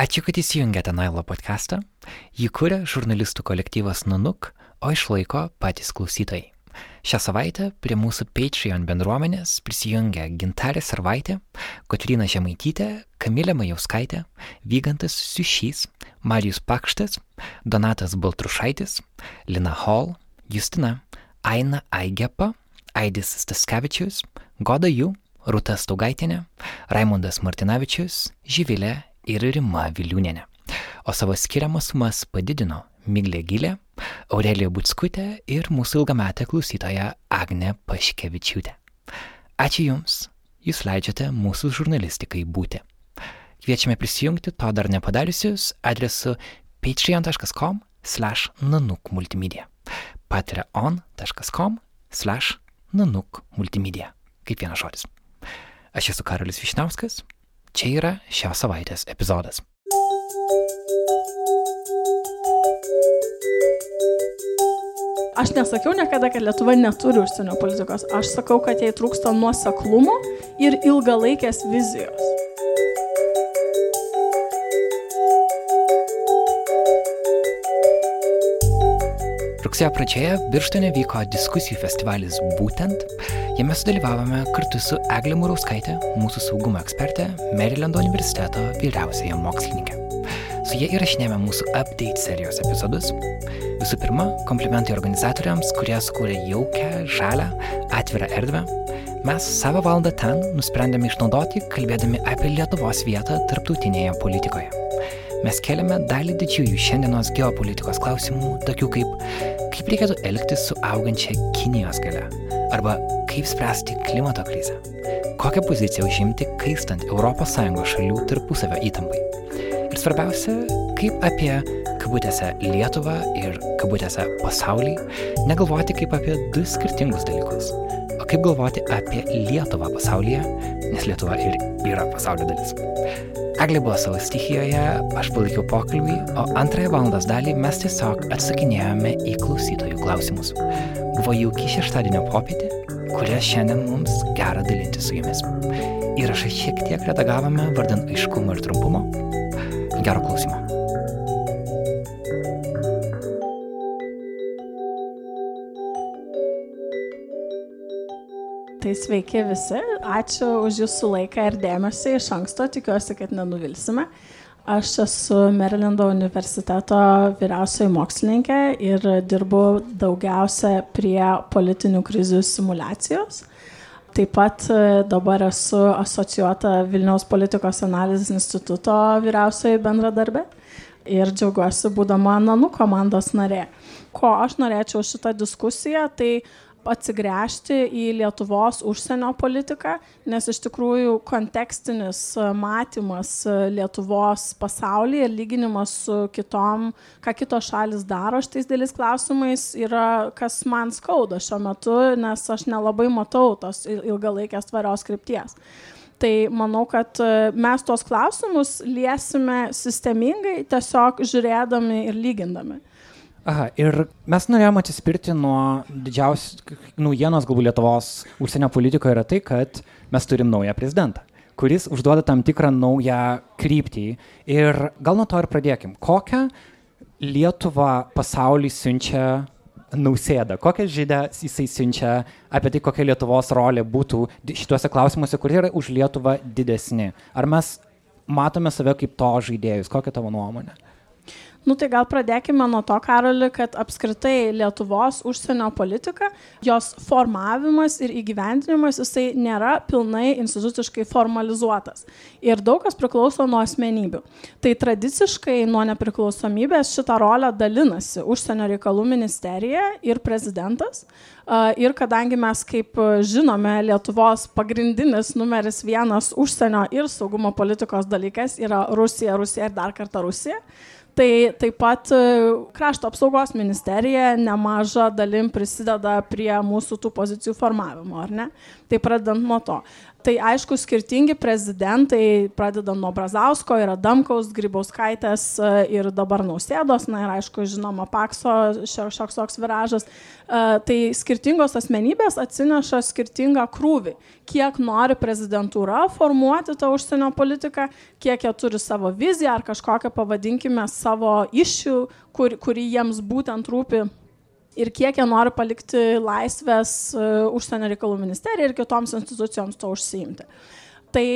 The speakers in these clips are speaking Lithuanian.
Ačiū, kad įsijungėte Nailo podcastą. Jį kuria žurnalistų kolektyvas Nanuk, o išlaiko patys klausytojai. Šią savaitę prie mūsų Patreon bendruomenės prisijungia Gintarė Sarvaitė, Kotrina Žemaitytė, Kamilė Majauskaitė, Vygantas Siušys, Marijus Pakštas, Donatas Baltrušaitis, Lina Hall, Justina, Aina Aigepa, Aidis Staskevičius, Goda Jų, Rūta Staugaitinė, Raimondas Martinavičius, Žyvilė ir Rima Viliūnenė. O savo skiriamas sumas padidino Miglė Gilė, Aurelija Butskutė ir mūsų ilgametė klausytoja Agne Paškevičiūtė. Ačiū Jums, Jūs leidžiate mūsų žurnalistikai būti. Kviečiame prisijungti to dar nepadariusius adresu patreon.com slash nanuk multimedia. patreon.com slash nanuk multimedia. Kaip vienas žodis. Aš esu Karolis Višnauskas, Čia yra šios savaitės epizodas. Aš nesakiau niekada, kad Lietuva neturi užsienio politikos. Aš sakau, kad jai trūksta nuoseklumo ir ilgalaikės vizijos. Rugsėjo pradžioje Birštone vyko diskusijų festivalis Būtent. Jame sudalyvavome kartu su Eglė Murauskaitė, mūsų saugumo ekspertė, Marylando universiteto vyriausiaja mokslininkė. Su jie įrašinėjome mūsų update serijos epizodus. Visų pirma, komplimentai organizatoriams, kurie sukūrė jaukę, žalę, atvirą erdvę. Mes savo valandą ten nusprendėme išnaudoti, kalbėdami apie Lietuvos vietą tarptautinėje politikoje. Mes keliame dalį didžiųjų šiandienos geopolitikos klausimų, tokių kaip kaip reikėtų elgtis su augančia Kinijos gale, arba kaip spręsti klimato krizę, kokią poziciją užimti kaistant ES šalių tarpusavio įtampai. Ir svarbiausia, kaip apie kabutėse Lietuvą ir kabutėse pasaulį negalvoti kaip apie du skirtingus dalykus, o kaip galvoti apie Lietuvą pasaulyje, nes Lietuva ir yra pasaulio dalis. Eglė buvo savo stichijoje, aš palaikiau pokalbį, o antrąją valandos dalį mes tiesiog atsakinėjome į klausytojų klausimus. Buvo jauki šeštadienio popietė, kurią šiandien mums gera dalinti su jumis. Įrašą šiek tiek redagavome vardan aiškumo ir trumpumo. Gero klausimo. Tai sveiki visi, ačiū už jūsų laiką ir dėmesį iš anksto, tikiuosi, kad nenuvilsime. Aš esu Marylando universiteto vyriausioji mokslininkė ir dirbu daugiausia prie politinių krizių simulacijos. Taip pat e, dabar esu asocijuota Vilniaus politikos analizės instituto vyriausioji bendradarbė ir džiaugiuosi būdama Nanu komandos narė. Ko aš norėčiau šitą diskusiją, tai atsigręžti į Lietuvos užsienio politiką, nes iš tikrųjų kontekstinis e, matymas e, Lietuvos pasaulyje ir lyginimas su kitom, ką kitos šalis daro šitais dėlis klausimais yra, kas man skauda šiuo metu, nes aš nelabai matau tos ilgalaikės tvarios krypties. Tai manau, kad e, mes tuos klausimus liesime sistemingai, tiesiog žiūrėdami ir lygindami. Aha, ir mes norėjome atsispirti nuo didžiausios naujienos galbūt Lietuvos užsienio politikoje yra tai, kad mes turim naują prezidentą, kuris užduoda tam tikrą naują kryptį. Ir gal nuo to ir pradėkim. Kokią Lietuvą pasaulį siunčia nausėda, kokią žydę jisai siunčia apie tai, kokia Lietuvos rolė būtų šituose klausimuose, kurie yra už Lietuvą didesni. Ar mes matome save kaip to žaidėjus? Kokia tavo nuomonė? Nu tai gal pradėkime nuo to, Karoli, kad apskritai Lietuvos užsienio politika, jos formavimas ir įgyvendinimas, jisai nėra pilnai instituciškai formalizuotas. Ir daug kas priklauso nuo asmenybių. Tai tradiciškai nuo nepriklausomybės šitą rolę dalinasi užsienio reikalų ministerija ir prezidentas. Ir kadangi mes, kaip žinome, Lietuvos pagrindinis numeris vienas užsienio ir saugumo politikos dalykas yra Rusija, Rusija ir dar kartą Rusija. Tai taip pat e, krašto apsaugos ministerija nemaža dalim prisideda prie mūsų tų pozicijų formavimo, ar ne? Tai pradedant nuo to. Tai aišku, skirtingi prezidentai, pradedant nuo Brazausko ir Adamkaus, Grybauskaitės e, ir dabar Nausėdos, na ir aišku, žinoma, Pakso šioks toks viražas. E, tai skirtingos asmenybės atsineša skirtingą krūvį. Kiek nori prezidentūra formuoti tą užsienio politiką, kiek jie turi savo viziją ar kažkokią, pavadinkime, savo iššių, kur, kuri jiems būtent rūpi ir kiek jie nori palikti laisvės uh, užsienio reikalų ministerijai ir kitoms institucijoms to užsiimti. Tai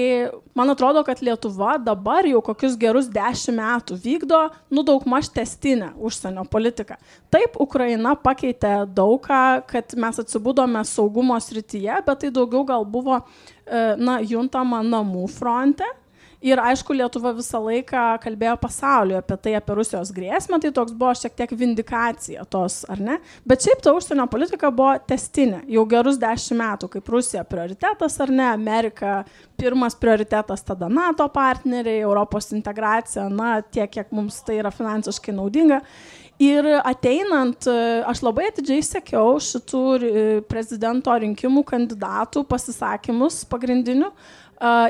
man atrodo, kad Lietuva dabar jau kokius gerus dešimt metų vykdo, nu daug maž testinę užsienio politiką. Taip, Ukraina pakeitė daugą, kad mes atsibūdome saugumo srityje, bet tai daugiau gal buvo, e, na, juntama namų fronte Ir aišku, Lietuva visą laiką kalbėjo pasauliu apie tai, apie Rusijos grėsmę, tai toks buvo šiek tiek vindikacija tos, ar ne? Bet šiaip ta užsienio politika buvo testinė, jau gerus dešimt metų, kaip Rusija prioritetas ar ne, Amerika pirmas prioritetas, tada NATO partneriai, Europos integracija, na, tiek, kiek mums tai yra finansiškai naudinga. Ir ateinant, aš labai atidžiai sekiau šitų e, prezidento rinkimų kandidatų pasisakymus pagrindinių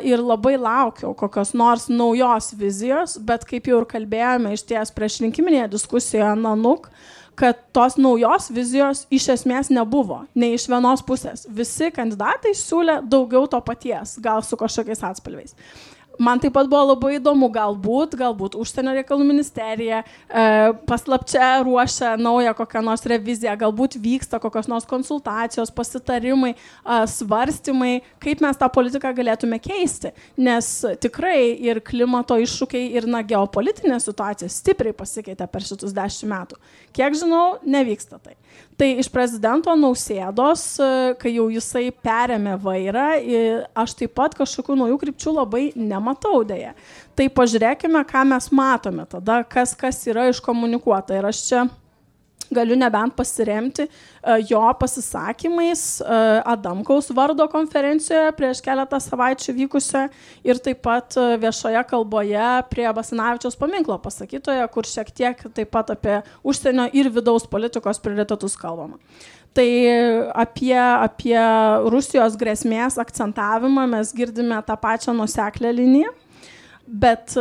ir labai laukiau kokios nors naujos vizijos, bet kaip jau ir kalbėjome iš ties prieš rinkiminėje diskusijoje Nanuk, kad tos naujos vizijos iš esmės nebuvo, nei iš vienos pusės. Visi kandidatai siūlė daugiau to paties, gal su kažkokiais atspalviais. Man taip pat buvo labai įdomu, galbūt, galbūt užsienio reikalų ministerija e, paslapčia ruošia naują kokią nors reviziją, galbūt vyksta kokios nors konsultacijos, pasitarimai, e, svarstymai, kaip mes tą politiką galėtume keisti. Nes tikrai ir klimato iššūkiai, ir na, geopolitinė situacija stipriai pasikeitė per šitus dešimt metų. Kiek žinau, nevyksta tai. Tai iš prezidento Nausėdos, e, kai jau jisai perėmė vairą, aš taip pat kažkokių naujų krypčių labai nematau dėje. Tai pažiūrėkime, ką mes matome tada, kas, kas yra iškomunikuota. Ir aš čia galiu nebent pasiremti e, jo pasisakymais e, Adamkaus vardo konferencijoje prieš keletą savaičių vykusioje ir taip pat e, viešoje kalboje prie Basinavičiaus paminklo pasakytoje, kur šiek tiek taip pat apie užsienio ir vidaus politikos prioritetus kalbama. Tai apie, apie Rusijos grėsmės akcentavimą mes girdime tą pačią nuseklę liniją bet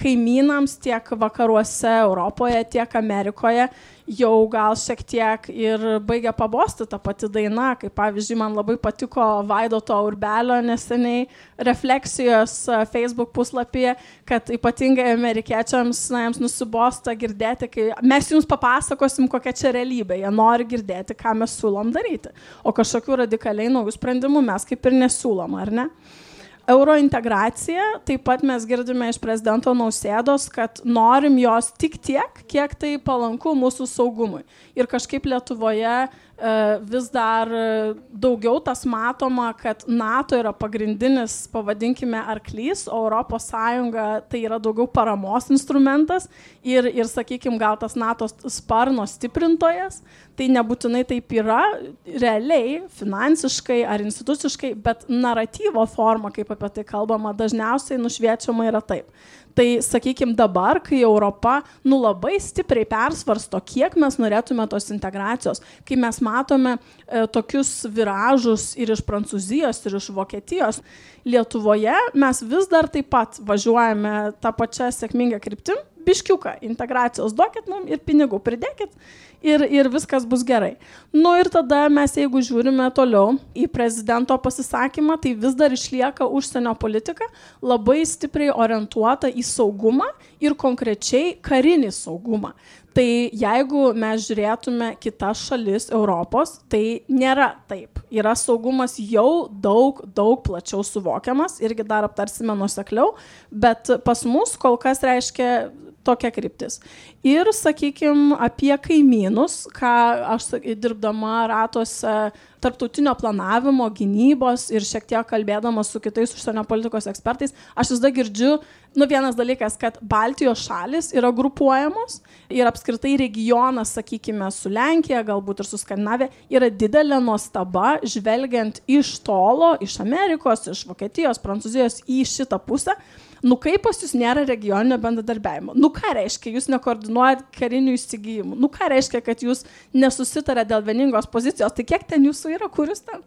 kaimynams tiek vakaruose, Europoje, tiek Amerikoje jau gal šiek tiek ir baigia pabosti ta pati daina, kaip pavyzdžiui, man labai patiko Vaidoto Urbelio neseniai refleksijos Facebook puslapyje, kad ypatingai amerikiečiams, na, jiems nusibosta girdėti, kai mes jums papasakosim, kokia čia realybė, jie nori girdėti, ką mes siūlom daryti, o kažkokių radikaliai naujų sprendimų mes kaip ir nesiūlom, ar ne? Eurointegracija, taip pat mes girdime iš prezidento Nausėdos, kad norim jos tik tiek, kiek tai palanku mūsų saugumui. Ir kažkaip Lietuvoje vis dar daugiau tas matoma, kad NATO yra pagrindinis, pavadinkime, arklys, o ES tai yra daugiau paramos instrumentas ir, ir sakykime, gal tas NATO sparno stiprintojas. Tai nebūtinai taip yra realiai, finansiškai ar instituciškai, bet naratyvo forma, kaip apie tai kalbama, dažniausiai nušviečiama yra taip. Tai sakykime dabar, kai Europa nu labai stipriai persvarsto, kiek mes norėtume tos integracijos, kai mes matome e, tokius viražus ir iš Prancūzijos, ir iš Vokietijos, Lietuvoje mes vis dar taip pat važiuojame tą pačią sėkmingą kryptim, biškiuką integracijos duokit mums ir pinigų pridėkit ir, ir viskas bus gerai. Nu ir tada mes, jeigu žiūrime toliau į prezidento pasisakymą, tai vis dar išlieka užsienio politika labai stipriai orientuota į saugumą ir konkrečiai karinį saugumą. Tai jeigu mes žiūrėtume kitas šalis Europos, tai nėra taip. Yra saugumas jau daug, daug plačiau suvokiamas, irgi dar aptarsime nusekliau, bet pas mus kol kas reiškia tokia kryptis. Ir, sakykime, apie kaimynus, ką aš dirbdama ratuose tarptautinio planavimo, gynybos ir šiek tiek kalbėdama su kitais užsienio politikos ekspertais, aš vis dar girdžiu, nu vienas dalykas, kad Baltijos šalis yra grupuojamos ir apskritai regionas, sakykime, su Lenkija, galbūt ir su Skandinavija, yra didelė nuostaba, žvelgiant iš tolo, iš Amerikos, iš Vokietijos, Prancūzijos į šitą pusę Nu kaip pas jūs nėra regioninio bendradarbiavimo? Nu ką reiškia, jūs nekoordinuojat karinių įsigijimų? Nu ką reiškia, kad jūs nesusitarė dėl vieningos pozicijos? Tai kiek ten jūsų yra, kur jūs ten?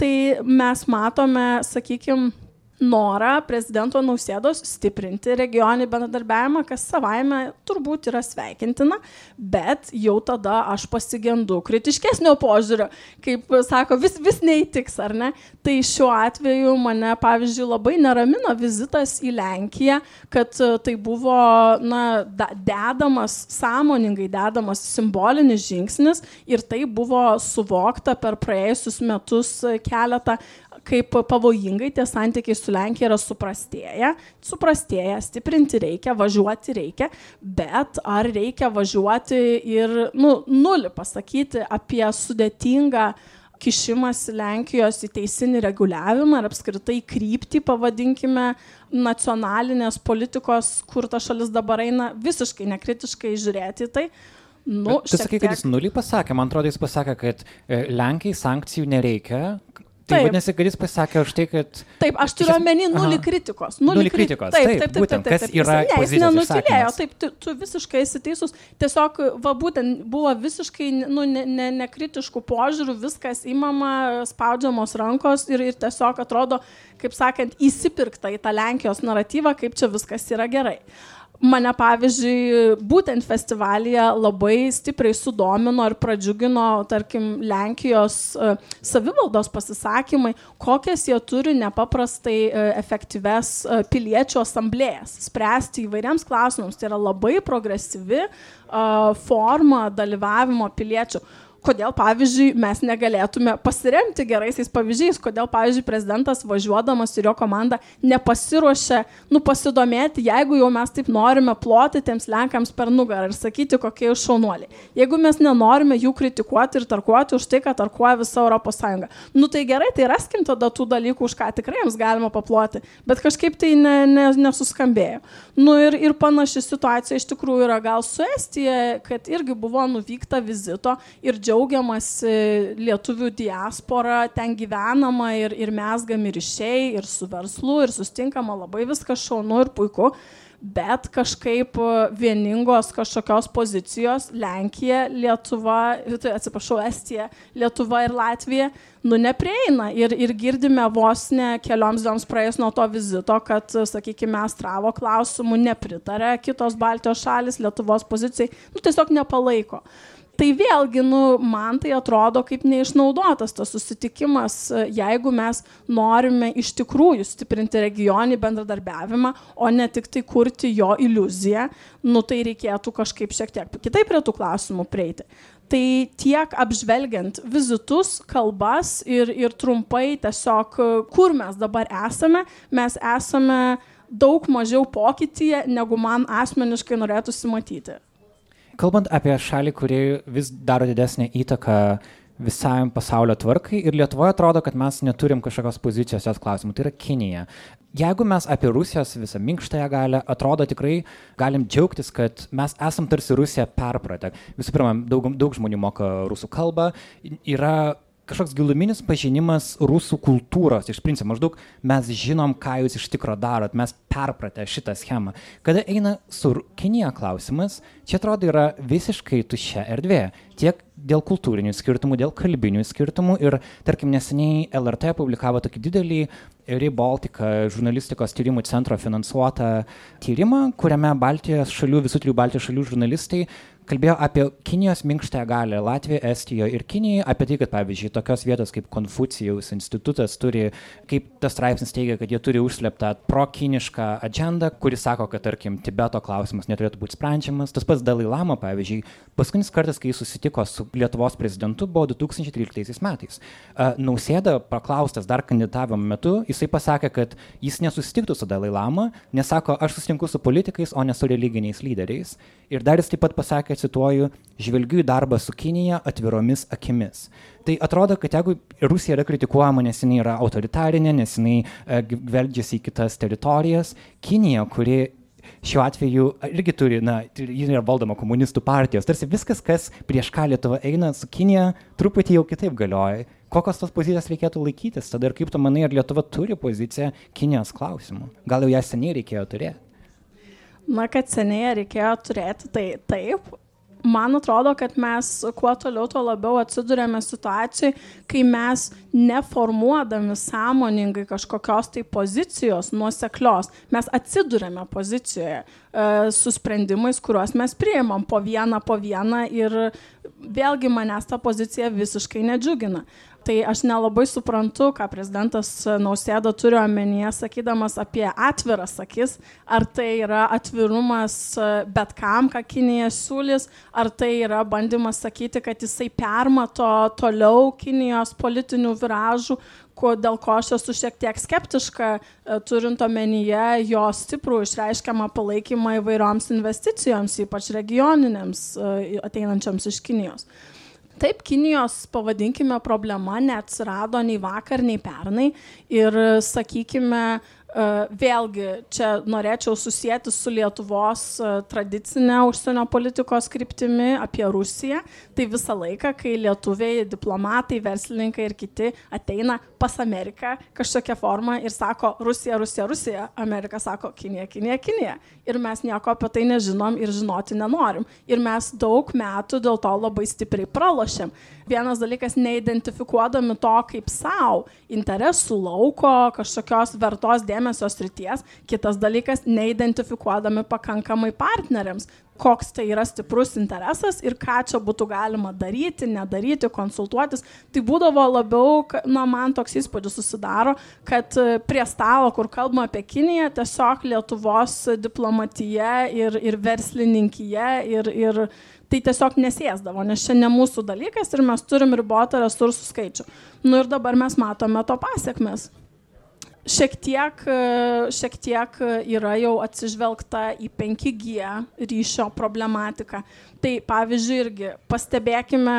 Tai mes matome, sakykime, norą prezidento Nausėdos stiprinti regioninį bendradarbiavimą, kas savaime turbūt yra sveikintina, bet jau tada aš pasigendu kritiškesnio požiūrio, kaip sako, vis, vis neįtiks, ar ne? Tai šiuo atveju mane, pavyzdžiui, labai neramina vizitas į Lenkiją, kad e, tai buvo na, dedamas, sąmoningai dedamas simbolinis žingsnis ir tai buvo suvokta per praėjusius metus keletą kaip pavojingai tie santykiai su Lenkija yra suprastėję. Suprastėję, stiprinti reikia, važiuoti reikia, bet ar reikia važiuoti ir nu, nulį pasakyti apie sudėtingą kišimas Lenkijos į teisinį reguliavimą ir apskritai kryptį, pavadinkime, nacionalinės politikos, kur ta šalis dabar eina, visiškai nekritiškai žiūrėti tai. Nu, tu sakai, kad jis nulį pasakė, man atrodo, jis pasakė, kad e, Lenkiai sankcijų nereikia, Tai vadinasi, kad jis pasakė už tai, kad... Taip, aš turiu omeny nulį kritikos. Nulį, kritikos. Taip, taip, taip. taip, taip, taip, taip. Yra... Ne, jis nenutilėjo, taip, tu, tu visiškai esi teisus. Tiesiog, va, būtent buvo visiškai nu, nekritiškų ne, ne požiūrių, viskas įmama, spaudžiamos rankos ir, ir tiesiog atrodo, kaip sakant, įsipirkta į tą Lenkijos naratyvą, kaip čia viskas yra gerai. Uh, mane pavyzdžiui būtent festivalyje labai stipriai sudomino ir pradžiugino, tarkim, Lenkijos uh, savivaldos pasisakymai, kokias jie turi nepaprastai uh, efektyves uh, piliečių asamblėjas, spręsti įvairiams klausimams. Tai yra labai progresyvi forma dalyvavimo piliečių kodėl, pavyzdžiui, mes negalėtume pasiremti geraisiais pavyzdžiais, kodėl, pavyzdžiui, prezidentas važiuodamas ir jo komanda nepasiruošia, nu, pasidomėti, jeigu jau mes taip norime ploti tiems lenkams per nugarą ir sakyti, kokie jūs šaunuoliai. Jeigu mes nenorime jų kritikuoti ir tarkuoti už tai, kad tarkuoja visa ES. Nu tai gerai, tai raskim tada tų dalykų, už ką tikrai jums galima paploti, bet kažkaip tai ne, ne, nesuskambėjo. Nu ir, ir panaši situacija iš tikrųjų yra gal su Estija, kad irgi buvo nuvykta vizito ir džiaugiamasi džiaugiamasi lietuvių diaspora, ten gyvenama ir, ir mesgami ryšiai, ir su verslu, ir sustinkama labai viskas šaunu ir puiku, bet kažkaip vieningos kažkokios pozicijos Lenkija, Lietuva, tai atsiprašau, Estija, Lietuva ir Latvija, nu neprieina. Ir, ir girdime vos ne kelioms dienoms praėjus nuo to vizito, kad, sakykime, Astravo klausimų nepritarė kitos Baltijos šalis, Lietuvos pozicijai, nu tiesiog nepalaiko tai vėlgi, nu, man tai atrodo kaip neišnaudotas tas susitikimas, jeigu mes norime iš tikrųjų stiprinti regionį bendradarbiavimą, o ne tik tai kurti jo iliuziją, nu, tai reikėtų kažkaip šiek tiek kitaip prie tų klausimų prieiti. Tai tiek apžvelgiant vizitus, kalbas ir, ir trumpai tiesiog, kur mes dabar esame, mes esame daug mažiau pokytyje, negu man asmeniškai norėtųsi matyti. Kalbant apie šalį, kuri vis daro didesnę įtaką visam pasaulio tvarkai ir Lietuvoje atrodo, kad mes neturim kažkokios pozicijos jos klausimų, tai yra Kinija. Jeigu mes apie Rusijos visą minkštąją galę, atrodo tikrai galim džiaugtis, kad mes esam tarsi Rusiją perpratę. Visų pirma, daug, daug žmonių moka rusų kalbą, yra kažkoks giluminis pažinimas rusų kultūros iš principo. Maždaug mes žinom, ką jūs iš tikro darot, mes perpratę šitą schemą. Kada eina su Kinija klausimas, čia atrodo yra visiškai tuščia erdvė. Tiek dėl kultūrinių skirtumų, dėl kalbinių skirtumų. Ir, tarkim, neseniai LRT publikavo tokį didelį Rebaltica žurnalistikos tyrimų centro finansuotą tyrimą, kuriame Baltijos šalių, visų trijų Baltijos šalių žurnalistai kalbėjo apie Kinijos minkštąją galę Latvijoje, Estijoje ir Kinijoje, apie tai, kad pavyzdžiui tokios vietos kaip Konfucijaus institutas turi, kaip tas straipsnis teigia, kad jie turi užsleptą prokinišką agendą, kuris sako, kad tarkim Tibeto klausimas neturėtų būti sprendžiamas. Tas pats Dalai Lama, pavyzdžiui, paskutinis kartas, kai jis susitiko su Lietuvos prezidentu, buvo 2013 metais. Nausėda, paklaustas dar kandidatavimo metu, jisai pasakė, kad jis nesusitiktų su Dalai Lama, nes sako, aš susitinku su politikais, o ne su religiniais lyderiais. Ir dar jis taip pat pasakė, cituoju, žvelgiu į darbą su Kinija atviromis akimis. Tai atrodo, kad jeigu Rusija yra kritikuojama, nes jinai yra autoritarinė, nes jinai e, veldžiasi į kitas teritorijas, Kinija, kuri šiuo atveju irgi turi, na, ji yra valdoma komunistų partijos, tarsi viskas, kas prieš ką Lietuva eina su Kinija, truputį jau kitaip galioja. Kokios tos pozicijos reikėtų laikytis tada ir kaip tu manai, ar Lietuva turi poziciją Kinijos klausimu? Gal jau ją seniai reikėjo turėti? Na, kad seniai reikėjo turėti, tai taip, man atrodo, kad mes kuo toliau, tuo labiau atsidurėme situacijai, kai mes neformuodami sąmoningai kažkokios tai pozicijos nuoseklios, mes atsidurėme pozicijoje e, su sprendimais, kuriuos mes priimam po vieną, po vieną ir vėlgi manęs ta pozicija visiškai nedžiugina. Tai aš nelabai suprantu, ką prezidentas Nausėda turi omenyje, sakydamas apie atviras akis, ar tai yra atvirumas bet kam, ką Kinija siūlys, ar tai yra bandymas sakyti, kad jisai permato toliau Kinijos politinių viražų, ko, dėl ko aš esu šiek tiek skeptiška, e, turint omenyje jo stiprų išreiškiamą palaikymą įvairioms investicijoms, ypač regioninėms e, ateinančiams iš Kinijos. Taip, Kinijos, pavadinkime, problema neatsirado nei vakar, nei pernai. Ir, sakykime, vėlgi, čia norėčiau susijęti su Lietuvos e, tradicinė užsienio politikos kryptimi apie Rusiją. Tai visą laiką, kai lietuviai, diplomatai, verslininkai ir kiti ateina pas Ameriką kažkokią formą ir sako Rusija, Rusija, Rusija, Amerika sako Kinija, Kinija, Kinija. Ir mes nieko apie tai nežinom ir žinoti nenorim. Ir mes daug metų dėl to labai stipriai pralošėm vienas dalykas neidentifikuodami to kaip savo interesų lauko, kažkokios vertos dėmesio srities, kitas dalykas neidentifikuodami pakankamai partneriams, koks tai yra stiprus interesas ir ką čia būtų galima daryti, nedaryti, konsultuotis. Tai būdavo labiau, na, man toks įspūdis susidaro, kad prie stalo, kur kalbama apie Kiniją, tiesiog Lietuvos diplomatija ir, ir verslininkija ir, ir tai tiesiog nesėsdavo, nes čia ne mūsų dalykas ir mes turim ribotą resursų skaičių. Nu ir dabar mes matome to pasiekmes. Šiek tiek, šiek tiek yra jau atsižvelgta į 5G ryšio problematiką. Tai pavyzdžiui, irgi pastebėkime,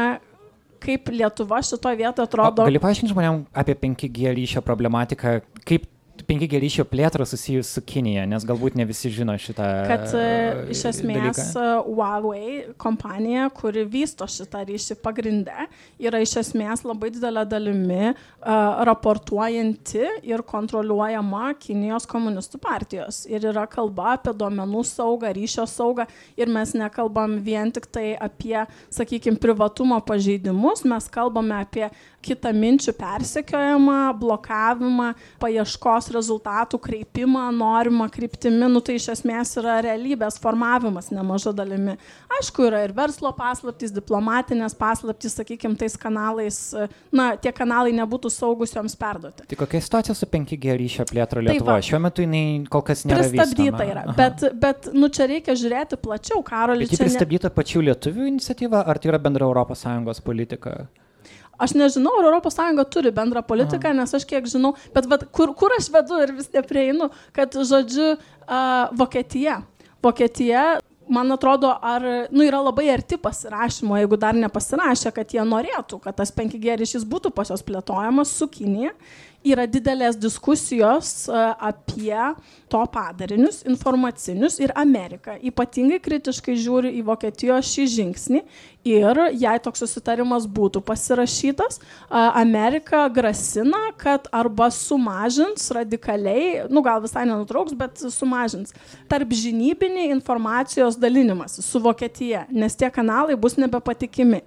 kaip Lietuva šitoje vietoje atrodo. O gali paaiškinti žmonėm apie 5G ryšio problematiką, kaip 5G ryšio plėtrą susijus su Kinija, nes galbūt ne visi žino šitą. Kad uh, iš esmės uh, Huawei kompanija, kuri vysto šitą ryšį pagrindę, yra iš esmės labai didelė dalimi raportuojanti ir kontroliuojama Kinijos komunistų partijos. Ir yra kalba apie duomenų saugą, ryšio saugą ir mes nekalbam vien tik tai apie, sakykime, privatumo pažeidimus, mes kalbame apie kitą minčių persekiojimą, blokavimą, paieškos rezultatų kreipimą norimą kryptimi, nu tai iš esmės yra realybės formavimas nemaža dalimi. Aišku, yra ir verslo paslaptys, diplomatinės paslaptys, sakykime, tais kanalais, na, tie kanalai nebūtų saugus joms perduoti. Tai kokia situacija su 5G ryšio plėtra Lietuvoje? Šiuo metu jinai kol kas nėra. Pristabdyta yra, Aha. bet, bet, nu čia reikia žiūrėti plačiau, Karoli. Bet ji pristabdyta ne... pačių lietuvių iniciatyva, ar tai yra bendra ES politika? Aš nežinau, ar ES turi bendrą politiką, Aha. nes aš kiek žinau, bet vat, kur, kur aš vedu ir vis neprieinu, kad, žodžiu, uh, Vokietija. Vokietija, man atrodo, ar, nu, yra labai arti pasirašymo, jeigu dar nepasirašė, kad jie norėtų, kad tas 5G ryšys būtų pas jos plėtojamas su Kinija yra didelės diskusijos apie to padarinius informacinius ir Amerika ypatingai kritiškai žiūri į Vokietijos šį žingsnį ir jei toks susitarimas būtų pasirašytas, Amerika grasina, kad arba sumažins radikaliai, nu gal visai nenutrauks, bet sumažins tarp žinybinį informacijos dalinimąsi su Vokietija, nes tie kanalai bus nebepatikimi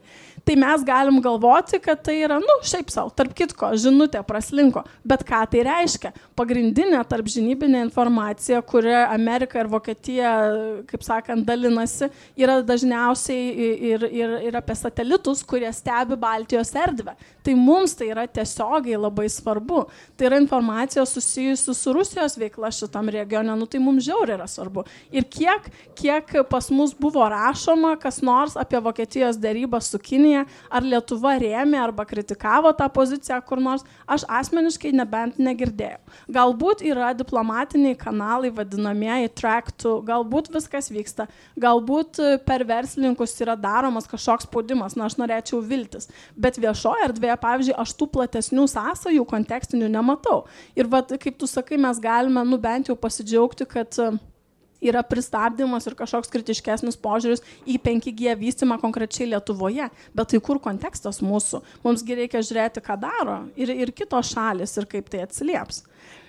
tai mes galim galvoti, kad tai yra, nu, šiaip savo, tarp kitko, žinutė praslinko. Bet ką tai reiškia? Pagrindinė tarp žinybinė informacija, kurią Amerika ir Vokietija, kaip sakant, dalinasi, yra dažniausiai ir, ir, ir apie satelitus, kurie stebi Baltijos erdvę. Tai mums tai yra tiesiogiai labai svarbu. Tai yra informacija susijusi su Rusijos veikla šitam regione, nu tai mums žiauriai yra svarbu. Ir kiek, kiek pas mus buvo rašoma, kas nors apie Vokietijos dėrybą su Kinija, ar Lietuva rėmė arba kritikavo tą poziciją kur nors, aš asmeniškai nebent negirdėjau. Galbūt yra diplomatiniai kanalai, vadinamieji traktų, galbūt viskas vyksta, galbūt per verslininkus yra daromas kažkoks spaudimas, na aš norėčiau viltis, bet viešoje erdvėje, pavyzdžiui, aš tų platesnių sąsajų kontekstinių nematau. Ir vat, kaip tu sakai, mes galime, nu bent jau pasidžiaugti, kad uh, yra pristabdymas ir kažkoks kritiškesnis požiūris į 5G vystimą konkrečiai Lietuvoje. Bet tai kur kontekstas mūsų? Mumsgi reikia žiūrėti, ką daro ir, ir kitos šalis ir kaip tai atsilieps.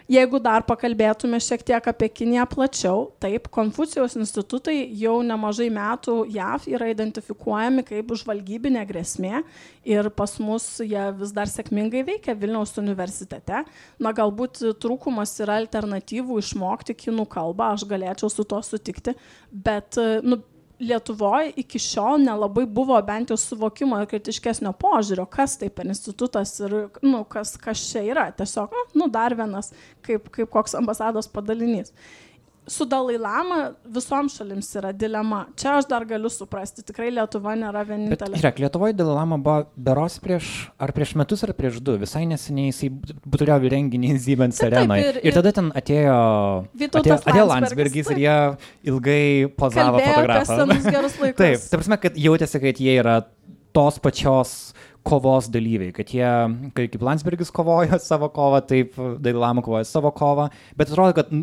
Jeigu dar pakalbėtume šiek tiek apie Kiniją plačiau, taip, Konfucijos institutai jau nemažai metų JAV yra identifikuojami kaip žvalgybinė grėsmė ir pas mus jie vis dar sėkmingai veikia Vilniaus universitete. Na, galbūt trūkumas yra alternatyvų išmokti kinų kalbą, aš galėčiau su to sutikti, bet nu, Lietuvoje iki šiol nelabai buvo bent jau suvokimo ir kritiškesnio požiūrio, kas tai per institutas ir nu, kas, kas čia yra. Tiesiog, nu, dar vienas, kaip, kaip koks ambasados padalinys su Dalai Lama visoms šalims yra dilema. Čia aš dar galiu suprasti, tikrai Lietuva nėra vienintelė. Žiūrėk, Lietuvoje Dalai Lama buvo beros prieš, ar prieš metus, ar prieš du, visai neseniai jisai turėjo renginį Zybens arenoje. Ir, ir, ir tada ten atėjo, atėjo, atėjo Landsbergis ir jie ilgai pozavo fotografą. Taip, ta prasme, kad jautėsi, kad jie yra tos pačios kovos dalyviai, kad jie, kaip Landsbergis kovojo savo kovą, taip Dailama kovojo savo kovą, bet atrodo, kad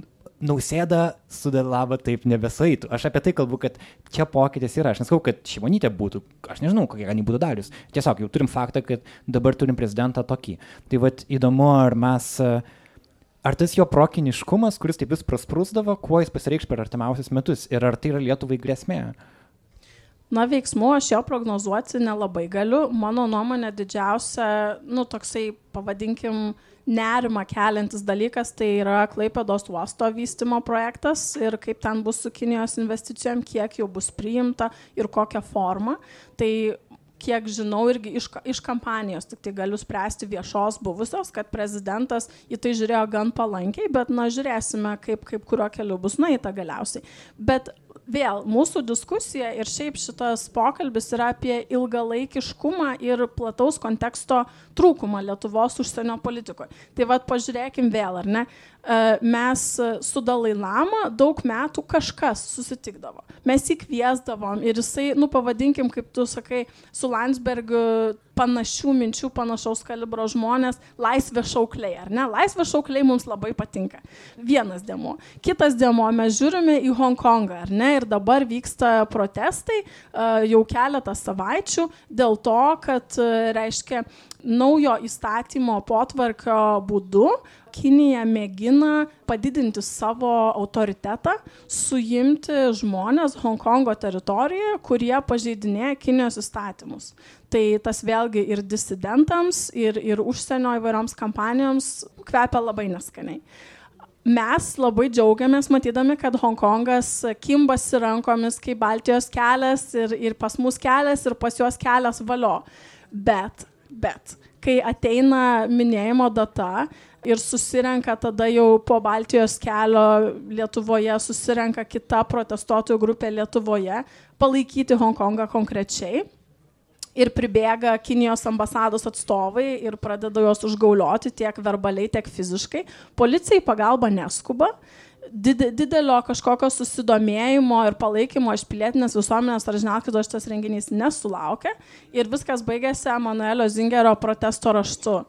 nausėda sudalyvavo taip nebesaitų. Aš apie tai kalbu, kad čia pokytis yra. Aš nesakau, kad šimonytė būtų, aš nežinau, kokia jinai būtų darius. Tiesiog jau turim faktą, kad dabar turim prezidentą tokį. Tai vad įdomu, ar mes, ar tas jo prokiniškumas, kuris taip vis prasprūsdavo, kuo jis pasireikš per artimiausius metus ir ar tai yra Lietuvai grėsmė. Na, veiksmų aš jo prognozuoti nelabai galiu. Mano nuomonė didžiausia, nu, toksai, pavadinkim, uh, nerima keliantis dalykas tai yra Klaipėdos uosto vystimo projektas ir kaip ten bus su Kinijos investicijom, kiek jau bus priimta ir kokią formą. Tai kiek žinau, irgi iš, iš kampanijos, tik tai galiu spręsti viešos buvusios, kad prezidentas į tai žiūrėjo gan palankiai, bet na žiūrėsime, kaip, kaip kurio keliu bus nueita galiausiai. Bet vėl mūsų diskusija ir šiaip šitas pokalbis yra apie ilgalaikiškumą ir plataus konteksto trūkumą Lietuvos užsienio politikoje. Tai vad pažiūrėkim vėl, ar ne? E, mes su Dalai Lama daug metų kažkas susitikdavo. Mes jį kviesdavom ir jisai, nu pavadinkim, kaip tu sakai, su Landsbergiu panašių minčių, panašaus kalibro žmonės, laisvė šaukliai, ar ne? Laisvė šaukliai mums labai patinka. Vienas demo. Kitas demo, mes žiūrime į Hongkongą, ar ne? Ir dabar vyksta protestai uh, jau keletą savaičių dėl to, kad, uh, reiškia, naujo įstatymo potvarkio būdu Kinija mėgina padidinti savo autoritetą, suimti žmonės Hongkongo teritorijoje, kurie pažeidinėja Kinijos įstatymus. Tai tas vėlgi ir disidentams, ir, ir užsienio įvairioms kampanijoms kvepia labai neskaniai. Mes labai džiaugiamės matydami, kad Hongkongas kimbasi rankomis kaip Baltijos kelias ir, ir pas mus kelias ir pas juos kelias valio. Bet Bet kai ateina minėjimo data ir susirenka tada jau po Baltijos kelio Lietuvoje, susirenka kita protestuotojų grupė Lietuvoje palaikyti Hongkongą konkrečiai. Ir pribėga Kinijos ambasados atstovai ir pradeda juos užgaulioti tiek verbaliai, tiek fiziškai. Policijai pagalba neskuba, didelio kažkokio susidomėjimo ir palaikymo iš pilietinės visuomenės ar žiniasklaidos šitas renginys nesulaukia ir viskas baigėsi Emanuelio Zingerio protesto raštu.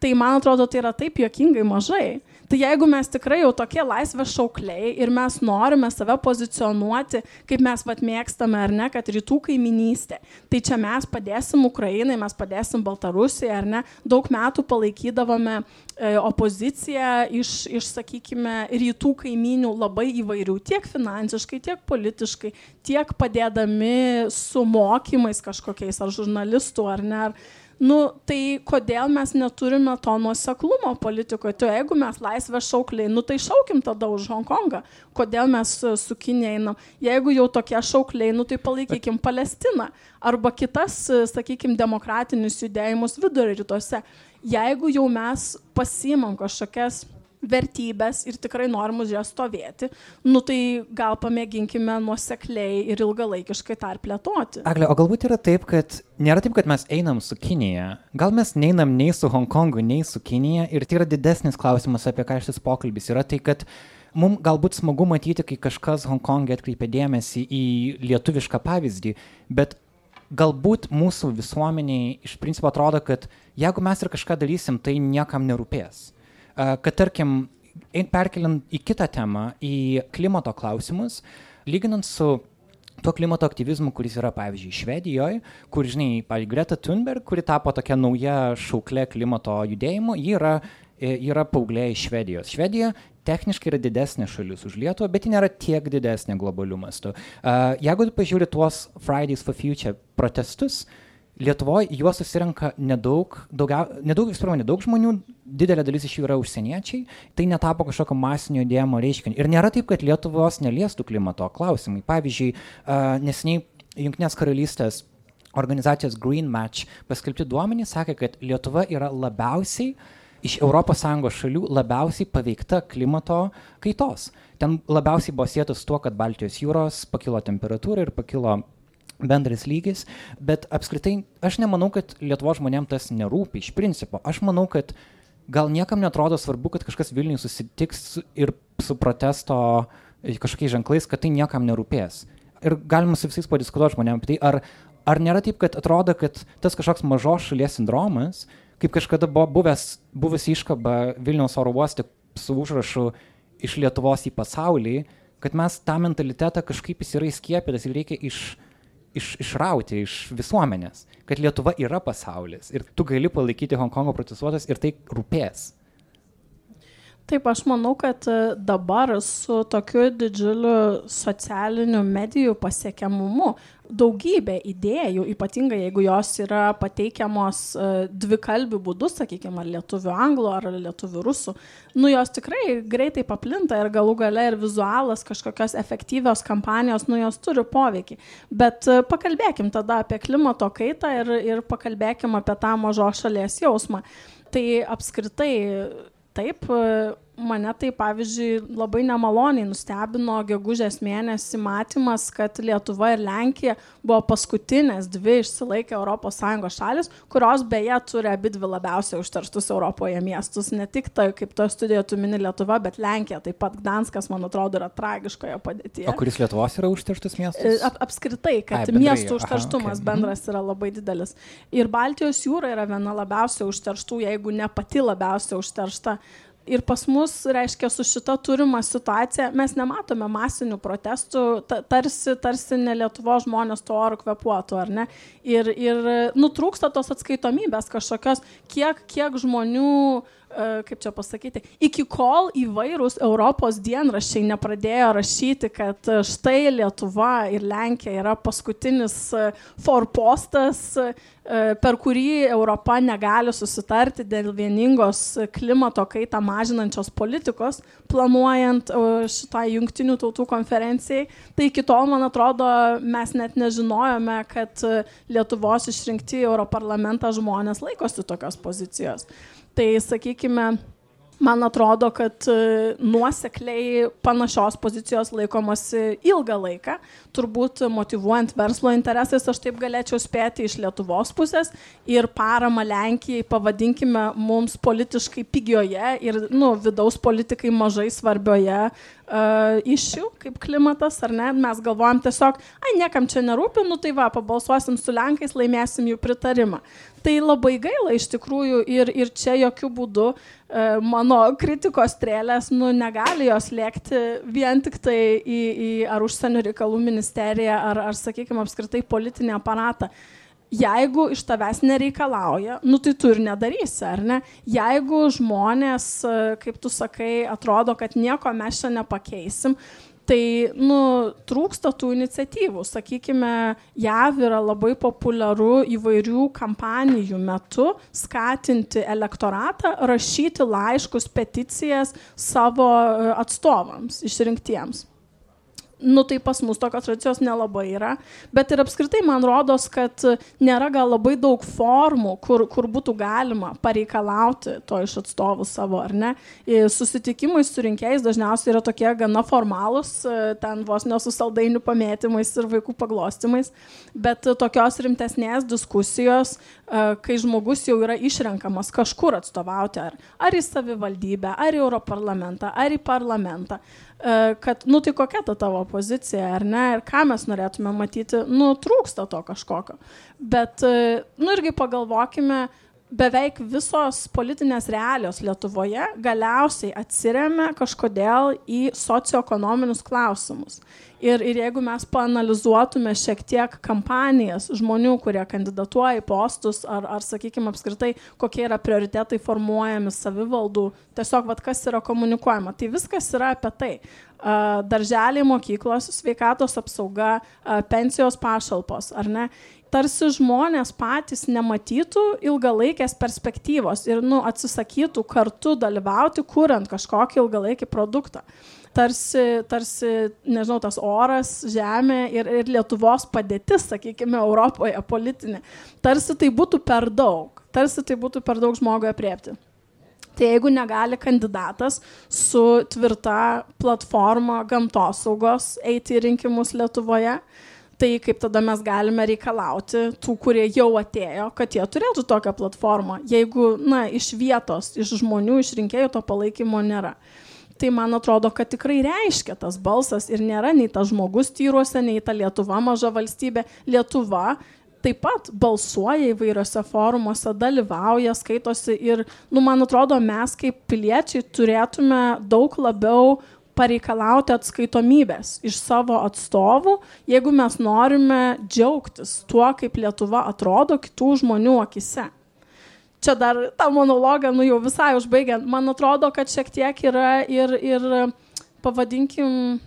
Tai man atrodo, tai yra taip juokingai mažai. Tai jeigu mes tikrai jau tokie laisvės šaukliai ir mes norime save pozicionuoti, kaip mes vat mėgstame ar ne, kad rytų kaiminystė, tai čia mes padėsim Ukrainai, mes padėsim Baltarusijai ar ne, daug metų palaikydavome e, opoziciją iš, iš, sakykime, rytų kaiminių labai įvairių, tiek finansiškai, tiek politiškai, tiek padėdami su mokymais kažkokiais ar žurnalistų ar ne. Ar, nu, tai kodėl mes neturime to nuoseklumo politikoje? Tai jeigu mes laisvę šaukliai, nu tai šaukim tada už Hongkongą. Kodėl mes su Kinė einam? Jeigu jau tokie šaukliai, nu tai palaikykim Palestiną arba kitas, sakykim, demokratinius judėjimus vidurio rytuose. Jeigu jau mes pasimam kažkokias vertybės ir tikrai norim už jas stovėti, nu tai gal pamėginkime nuosekliai ir ilgalaikiškai tą ir plėtoti. Agle, o galbūt yra taip, kad nėra taip, kad mes einam su Kinija. Gal mes neinam nei su Hongkongu, nei su Kinija. Ir tai yra didesnis klausimas, apie ką šis pokalbis yra. Tai, kad mums galbūt smagu matyti, kai kažkas Hongkongė atkreipia dėmesį į lietuvišką pavyzdį, bet galbūt mūsų visuomeniai iš principo atrodo, kad jeigu mes ir kažką darysim, tai niekam nerūpės kad tarkim, perkeliant į kitą temą, į klimato klausimus, lyginant su tuo klimato aktyvizmu, kuris yra, pavyzdžiui, Švedijoje, kur, žinai, pavyzdžiui, Greta Thunberg, kuri tapo tokia nauja šauklė klimato judėjimo, ji yra yra paaugliai iš Švedijos. Švedija techniškai yra didesnė šalis už Lietuvą, bet ji nėra tiek didesnė globalių mastų. Uh, jeigu tu pažiūri tuos Fridays for Future protestus, Lietuvoje juos susirenka nedaug, daugia, nedaug, eksperų, nedaug žmonių, didelė dalis iš jų yra užsieniečiai, tai netapo kažkokio masinio judėjimo reiškinio. Ir nėra taip, kad Lietuvos neliestų klimato klausimai. Pavyzdžiui, nesiniai Junktinės karalystės organizacijos Green Match paskelbti duomenys sakė, kad Lietuva yra labiausiai iš ES šalių labiausiai paveikta klimato kaitos. Ten labiausiai buvo sėtas tuo, kad Baltijos jūros pakilo temperatūra ir pakilo bendras lygis, bet apskritai aš nemanau, kad Lietuvo žmonėms tas nerūpi iš principo. Aš manau, kad gal niekam netrodo svarbu, kad kažkas Vilniui susitiks ir su protesto kažkokiais ženklais, kad tai niekam nerūpės. Ir galima su visais padiskutuoti žmonėms apie tai, ar, ar nėra taip, kad atrodo, kad tas kažkoks mažos šalies sindromas, kaip kažkada buvo buvęs, buvusi iškaba Vilniaus oro uoste su užrašu iš Lietuvos į pasaulį, kad mes tą mentalitetą kažkaip jis yra įskiepytas ir reikia iš, iš, išrauti iš visuomenės, kad Lietuva yra pasaulis ir tu gali palaikyti Hongkongo protestuotas ir tai rūpės. Taip, aš manau, kad e, dabar su tokiu didžiuliu socialiniu medijų pasiekiamumu daugybė idėjų, ypatingai jeigu jos yra pateikiamos e, dvikalbių būdų, sakykime, ar lietuvių anglų, ar lietuvių rusų, nu jos tikrai greitai paplinta ir galų gale ir vizualas, kažkokios efektyvios kampanijos, nu jos turi poveikį. Bet e, pakalbėkim tada apie klimato kaitą ir, ir pakalbėkim apie tą mažos šalies jausmą. Tai apskritai taip mane tai pavyzdžiui labai nemaloniai nustebino gegužės mėnesį matymas, kad Lietuva ir Lenkija buvo paskutinės dvi išsilaikę ES šalis, kurios beje turi abi dvi labiausiai užterštus Europoje miestus. Ne tik tai, kaip to studijoje tu mini Lietuva, bet Lenkija, taip pat Gdanskas, man atrodo, yra tragiškoje padėtyje. O kuris Lietuvos yra užterštus miestas? E, ap apskritai, kad Ai, bendrai, miestų užterštumas aha, okay. bendras yra labai didelis. Ir Baltijos jūra yra viena labiausiai užterštų, jeigu ne pati labiausiai užteršta ir pas mus, reiškia, su šita turima situacija mes nematome masinių protestų, tarsi, tarsi ne Lietuvo žmonės to oro kvepuotų, ar ne? Ir, ir nutrūksta tos atskaitomybės kažkokios, kiek, kiek žmonių uh, kaip čia pasakyti, iki kol įvairūs Europos dienraščiai nepradėjo rašyti, kad e, štai Lietuva ir Lenkija yra paskutinis e, forpostas, per kurį Europa negali susitarti dėl vieningos klimato kaitą mažinančios politikos, planuojant šitą jungtinių tautų konferencijai. Tai iki tol, man atrodo, mes net nežinojome, kad Lietuvos išrinkti Europarlamentą žmonės laikosi tokios pozicijos. Tai sakykime, man atrodo, kad e, nuosekliai panašios pozicijos laikomasi ilgą laiką. Turbūt motivuojant verslo interesais, aš taip galėčiau spėti iš Lietuvos pusės ir parama Lenkijai, pavadinkime, mums politiškai pigioje ir nu, vidaus politikai mažai svarbioje uh, išių, kaip klimatas, ar ne? Mes galvojam tiesiog, ai, niekam čia nerūpi, nu tai va, pabalsuosim su Lenkais, laimėsim jų pritarimą. Tai labai gaila iš tikrųjų ir, ir čia jokių būdų e, mano kritikos strėlės, nu, negali jos lėkti vien tik tai į, į ar užsienio reikalų ministeriją, ar, ar sakykime, apskritai politinį aparatą. Jeigu iš tavęs nereikalauja, nu tai tu ir nedarysi, ar ne? Jeigu žmonės, e, kaip tu sakai, atrodo, kad nieko mes čia nepakeisim, tai nu, trūksta tų iniciatyvų. Sakykime, JAV yra labai populiaru įvairių kampanijų metu skatinti elektoratą rašyti laiškus, peticijas savo e, atstovams išrinktiems nu tai pas mus tokios tradicijos nelabai yra, bet ir apskritai man rodos, kad nėra gal labai daug formų, kur, kur būtų galima pareikalauti to iš atstovų savo, ar ne. Susitikimai su rinkėjais dažniausiai yra tokie gana formalūs, ten vos nesusaldainių pamėtymais ir vaikų paglostimais, bet tokios rimtesnės diskusijos, kai žmogus jau yra išrenkamas kažkur atstovauti, ar, ar į savivaldybę, ar į Europarlamentą, ar į parlamentą E, kad, nu tai kokia ta tavo pozicija, ar ne, ir ką mes norėtume matyti, nu trūksta to kažkokio. Bet, e, nu irgi pagalvokime, beveik visos politinės realijos Lietuvoje galiausiai atsiriamia kažkodėl į socioekonominius klausimus. Ir, ir jeigu mes panalizuotume šiek tiek kampanijas žmonių, kurie kandidatuoja į postus, ar, ar sakykime, apskritai, kokie yra prioritetai formuojami savivaldų, tiesiog, vad, kas yra komunikuojama, tai viskas yra apie tai. Darželiai, mokyklos, sveikatos apsauga, pensijos pašalpos, ar ne? Tarsi žmonės patys nematytų ilgalaikės perspektyvos ir nu, atsisakytų kartu dalyvauti, kuriant kažkokį ilgalaikį produktą. Tarsi, tarsi, nežinau, tas oras, žemė ir, ir Lietuvos padėtis, sakykime, Europoje politinė, tarsi tai būtų per daug, tarsi tai būtų per daug žmogui apriepti. Tai jeigu negali kandidatas su tvirta platforma gamtosaugos eiti į rinkimus Lietuvoje, tai kaip tada mes galime reikalauti tų, kurie jau atėjo, kad jie turėtų tokią platformą, jeigu, na, iš vietos, iš žmonių, iš rinkėjų to palaikymo nėra. Tai man atrodo, kad tikrai reiškia tas balsas ir nėra nei tas žmogus tyruose, nei ta Lietuva maža valstybė. Lietuva taip pat balsuoja įvairiose forumuose, dalyvauja, skaitosi ir, nu, man atrodo, mes kaip piliečiai turėtume daug labiau pareikalauti atskaitomybės iš savo atstovų, jeigu mes norime džiaugtis tuo, kaip Lietuva atrodo kitų žmonių akise. Čia dar tą monologą, nu jau visai užbaigiant, man atrodo, kad šiek tiek yra ir, ir pavadinkim,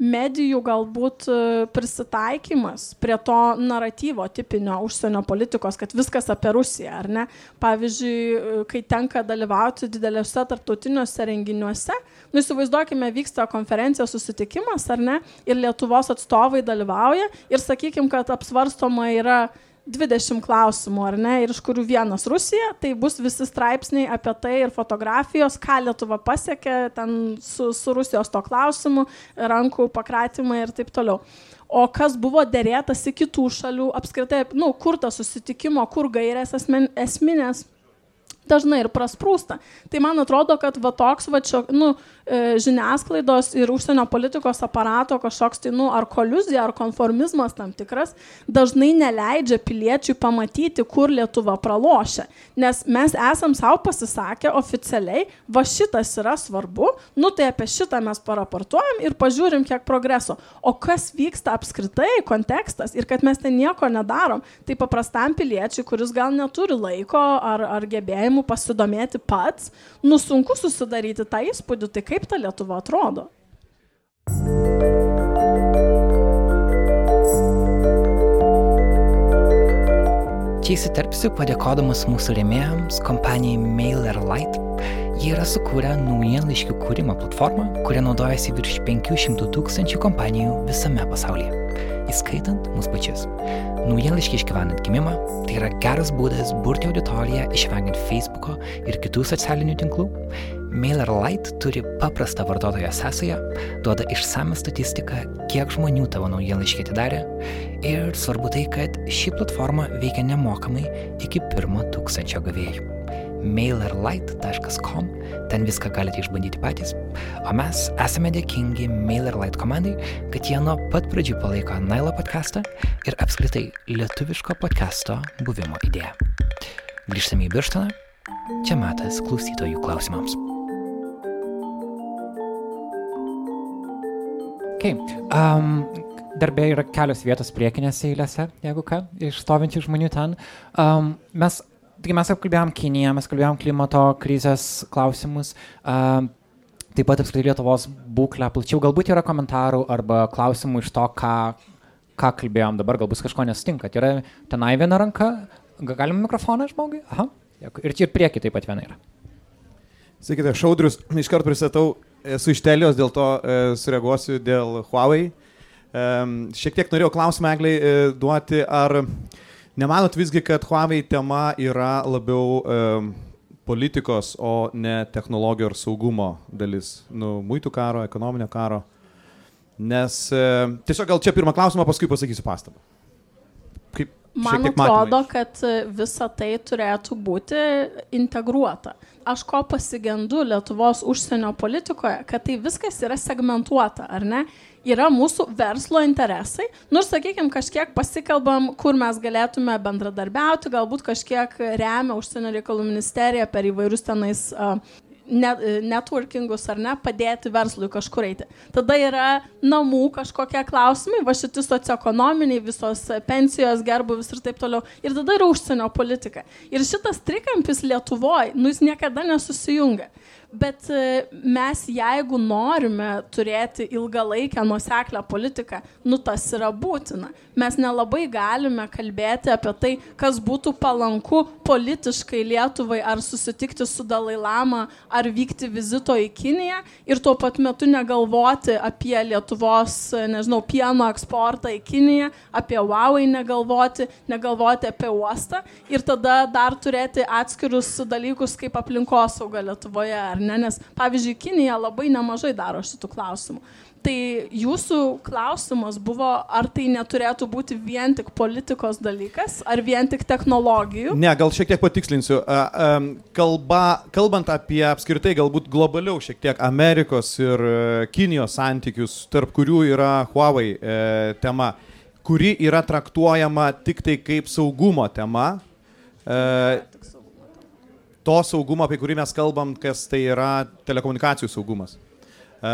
medijų galbūt prisitaikymas prie to naratyvo tipinio užsienio politikos, kad viskas apie Rusiją, ar ne? Pavyzdžiui, kai tenka dalyvauti dideliuose tarptautiniuose renginiuose, nu įsivaizduokime, vyksta konferencija, susitikimas, ar ne? Ir Lietuvos atstovai dalyvauja ir sakykim, kad apsvarstoma yra 20 klausimų, ar ne, ir iš kurių vienas Rusija, tai bus visi straipsniai apie tai ir fotografijos, ką Lietuva pasiekė ten su, su Rusijos to klausimu, rankų pakratymai ir taip toliau. O kas buvo dėrėtas į kitų šalių, apskritai, nu, kur tas susitikimo, kur gairės esmin, esminės dažnai ir prasprūsta. Tai man atrodo, kad va toks, va čia, nu, e, žiniasklaidos ir užsienio politikos aparato kažkoks, tai, nu, ar koluzija, ar konformizmas tam tikras, dažnai neleidžia piliečiui pamatyti, kur Lietuva pralošia. Nes mes esam savo pasisakę oficialiai, va šitas yra svarbu, nu tai apie šitą mes paraportuojam ir pažiūrim, kiek progreso. O kas vyksta apskritai, kontekstas ir kad mes ten nieko nedarom, tai paprastam piliečiui, kuris gal neturi laiko ar, ar gebėjimų, įdomu pasidomėti pats, nu sunku susidaryti tą įspūdį, tai kaip ta Lietuva atrodo. Čia įsiterpsiu padėkodamas mūsų rėmėjams kompanijai MailerLite. Jie yra sukūrę naujienlaiškių kūrimo platformą, kuria naudojasi virš 500 tūkstančių kompanijų visame pasaulyje, įskaitant mus pačius. Naujienlaiškiai išgyvenant gimimą - tai yra geras būdas burti auditoriją išvengiant Facebook'o ir kitų socialinių tinklų. MailerLite turi paprastą vartotojo sąsają, duoda išsame statistiką, kiek žmonių tavo naujienlaiškiai atidarė ir svarbu tai, kad ši platforma veikia nemokamai iki pirmo tūkstančio gavėjų mailerlight.com, ten viską galite išbandyti patys. O mes esame dėkingi MailerLight komandai, kad jie nuo pat pradžių palaiko Nailo podcastą ir apskritai lietuviško podcasto buvimo idėją. Grįžtame į Birštoną, čia metas klausytojų klausimams. Okay. Um, darbė yra kelios vietos priekinėse eilėse, jeigu ką, iš stovinčių žmonių ten. Um, mes Taigi mes apkalbėjom Kiniją, mes kalbėjom klimato krizės klausimus, uh, taip pat apskritai Lietuvos būklę plačiau. Galbūt yra komentarų arba klausimų iš to, ką, ką kalbėjom dabar, galbūt kažko nesutinkat. Yra tenai viena ranka, galim mikrofoną žmogui? Aha, ir čia ir prieki taip pat viena yra. Sakykite, šaudrius, iš karto pristatau, esu iš Telijos, dėl to e, sureaguosiu dėl Huawei. E, šiek tiek norėjau klausimą Egliai e, duoti, ar Nemanot visgi, kad Huawei tema yra labiau um, politikos, o ne technologijų ir saugumo dalis, nu, muitų karo, ekonominio karo? Nes e, tiesiog gal čia pirmą klausimą, paskui pasakysiu pastabą. Kaip, Man atrodo, kad visa tai turėtų būti integruota. Aš ko pasigendu Lietuvos užsienio politikoje, kad tai viskas yra segmentuota, ar ne? Yra mūsų verslo interesai. Nors, sakykime, kažkiek pasikalbam, kur mes galėtume bendradarbiauti, galbūt kažkiek remia užsienio reikalų ministerija per įvairius tenais uh, net, networkingus ar ne, padėti verslui kažkur eiti. Tada yra namų kažkokie klausimai, va šiti socioekonominiai, visos pensijos, gerbuvis ir taip toliau. Ir tada yra užsienio politika. Ir šitas trikampis Lietuvoje, nu jis niekada nesusijungia. Bet e, mes, jeigu norime turėti ilgalaikę nuseklę politiką, nu tas yra būtina. Mes nelabai galime kalbėti apie tai, kas būtų palanku politiškai Lietuvai, ar susitikti su Dalai Lama, ar vykti vizito į Kiniją ir tuo pat metu negalvoti apie Lietuvos, nežinau, pieno eksportą į Kiniją, apie Huawei negalvoti, negalvoti apie uostą ir tada dar turėti atskirus dalykus kaip aplinkosauga Lietuvoje. Ar ar ne? Nes, pavyzdžiui, Kinija labai nemažai daro šitų klausimų. Tai jūsų klausimas buvo, ar tai neturėtų būti vien tik politikos dalykas, ar vien tik technologijų? Ne, gal šiek tiek patikslinsiu. Kalba, kalbant apie apskritai galbūt globaliau šiek tiek Amerikos ir e, Kinijos santykius, tarp kurių yra Huawei e, tema, kuri yra traktuojama tik tai kaip saugumo tema. E, to saugumo, apie kurį mes kalbam, kas tai yra telekomunikacijų saugumas. E,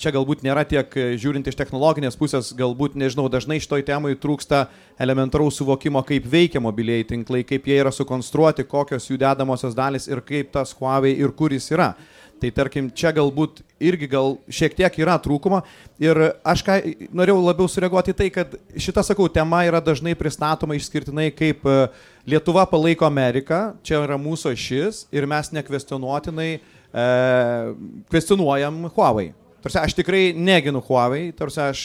čia galbūt nėra tiek žiūrint iš technologinės pusės, galbūt, nežinau, dažnai šitoj temai trūksta elementaraus suvokimo, kaip veikia mobiliai tinklai, kaip jie yra sukonstruoti, kokios jų dedamosios dalis ir kaip tas Huawei ir kur jis yra. Tai tarkim, čia galbūt irgi gal šiek tiek yra trūkumo. Ir aš ką norėjau labiau sureaguoti tai, kad šita, sakau, tema yra dažnai pristatoma išskirtinai kaip uh, Lietuva palaiko Ameriką, čia yra mūsų šis ir mes nekvestionuotinai e, kvestionuojam Huawei. Tarsi aš tikrai neginu Huawei, tarsi aš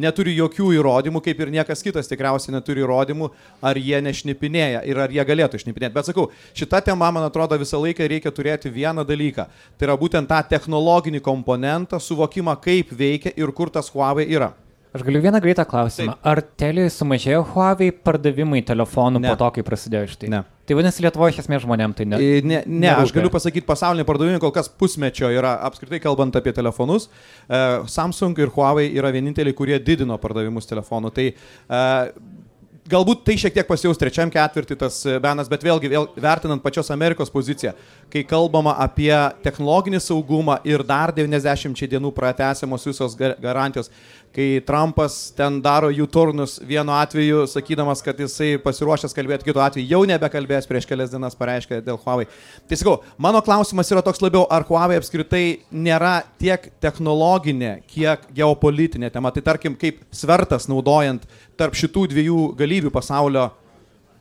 neturiu jokių įrodymų, kaip ir niekas kitas tikriausiai neturi įrodymų, ar jie nešnipinėja ir ar jie galėtų šnipinėti. Bet sakau, šita tema, man atrodo, visą laiką reikia turėti vieną dalyką. Tai yra būtent tą technologinį komponentą, suvokimą, kaip veikia ir kur tas Huawei yra. Aš galiu vieną greitą klausimą. Taip. Ar Teliui sumažėjo Huawei pardavimai telefonų ne. po to, kai prasidėjo šitai? Ne. Tai vadinasi, Lietuvoje iš esmės žmonėms tai ne. Ne, ne aš galiu pasakyti, pasaulinė pardavimai kol kas pusmečio yra, apskritai kalbant apie telefonus. Uh, Samsung ir Huawei yra vieninteliai, kurie didino pardavimus telefonų. Tai uh, galbūt tai šiek tiek pasijaus trečiam ketvirtį tas e, benas, bet vėlgi vėl, vertinant pačios Amerikos poziciją, kai kalbama apie technologinį saugumą ir dar 90 dienų pratesiamos visos garantijos, kai Trumpas ten daro jų turnus vienu atveju, sakydamas, kad jisai pasiruošęs kalbėti, kitu atveju jau nebekalbės prieš kelias dienas pareiškė dėl Huawei. Tai sakau, mano klausimas yra toks labiau, ar Huawei apskritai nėra tiek technologinė, kiek geopolitinė tema. Tai tarkim, kaip svertas naudojant tarp šitų dviejų galybių pasaulio.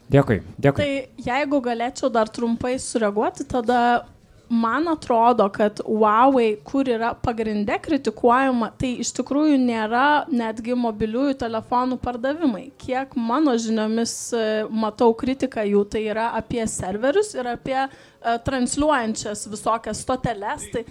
Dėkui, dėkui. Tai jeigu galėčiau dar trumpai sureaguoti, tada man atrodo, kad Huawei, kur yra pagrindė kritikuojama, tai iš tikrųjų nėra netgi mobiliųjų telefonų pardavimai. Kiek mano žiniomis e, matau kritiką jų, tai yra apie serverius ir apie uh, transliuojančias visokias stoteles. Tai,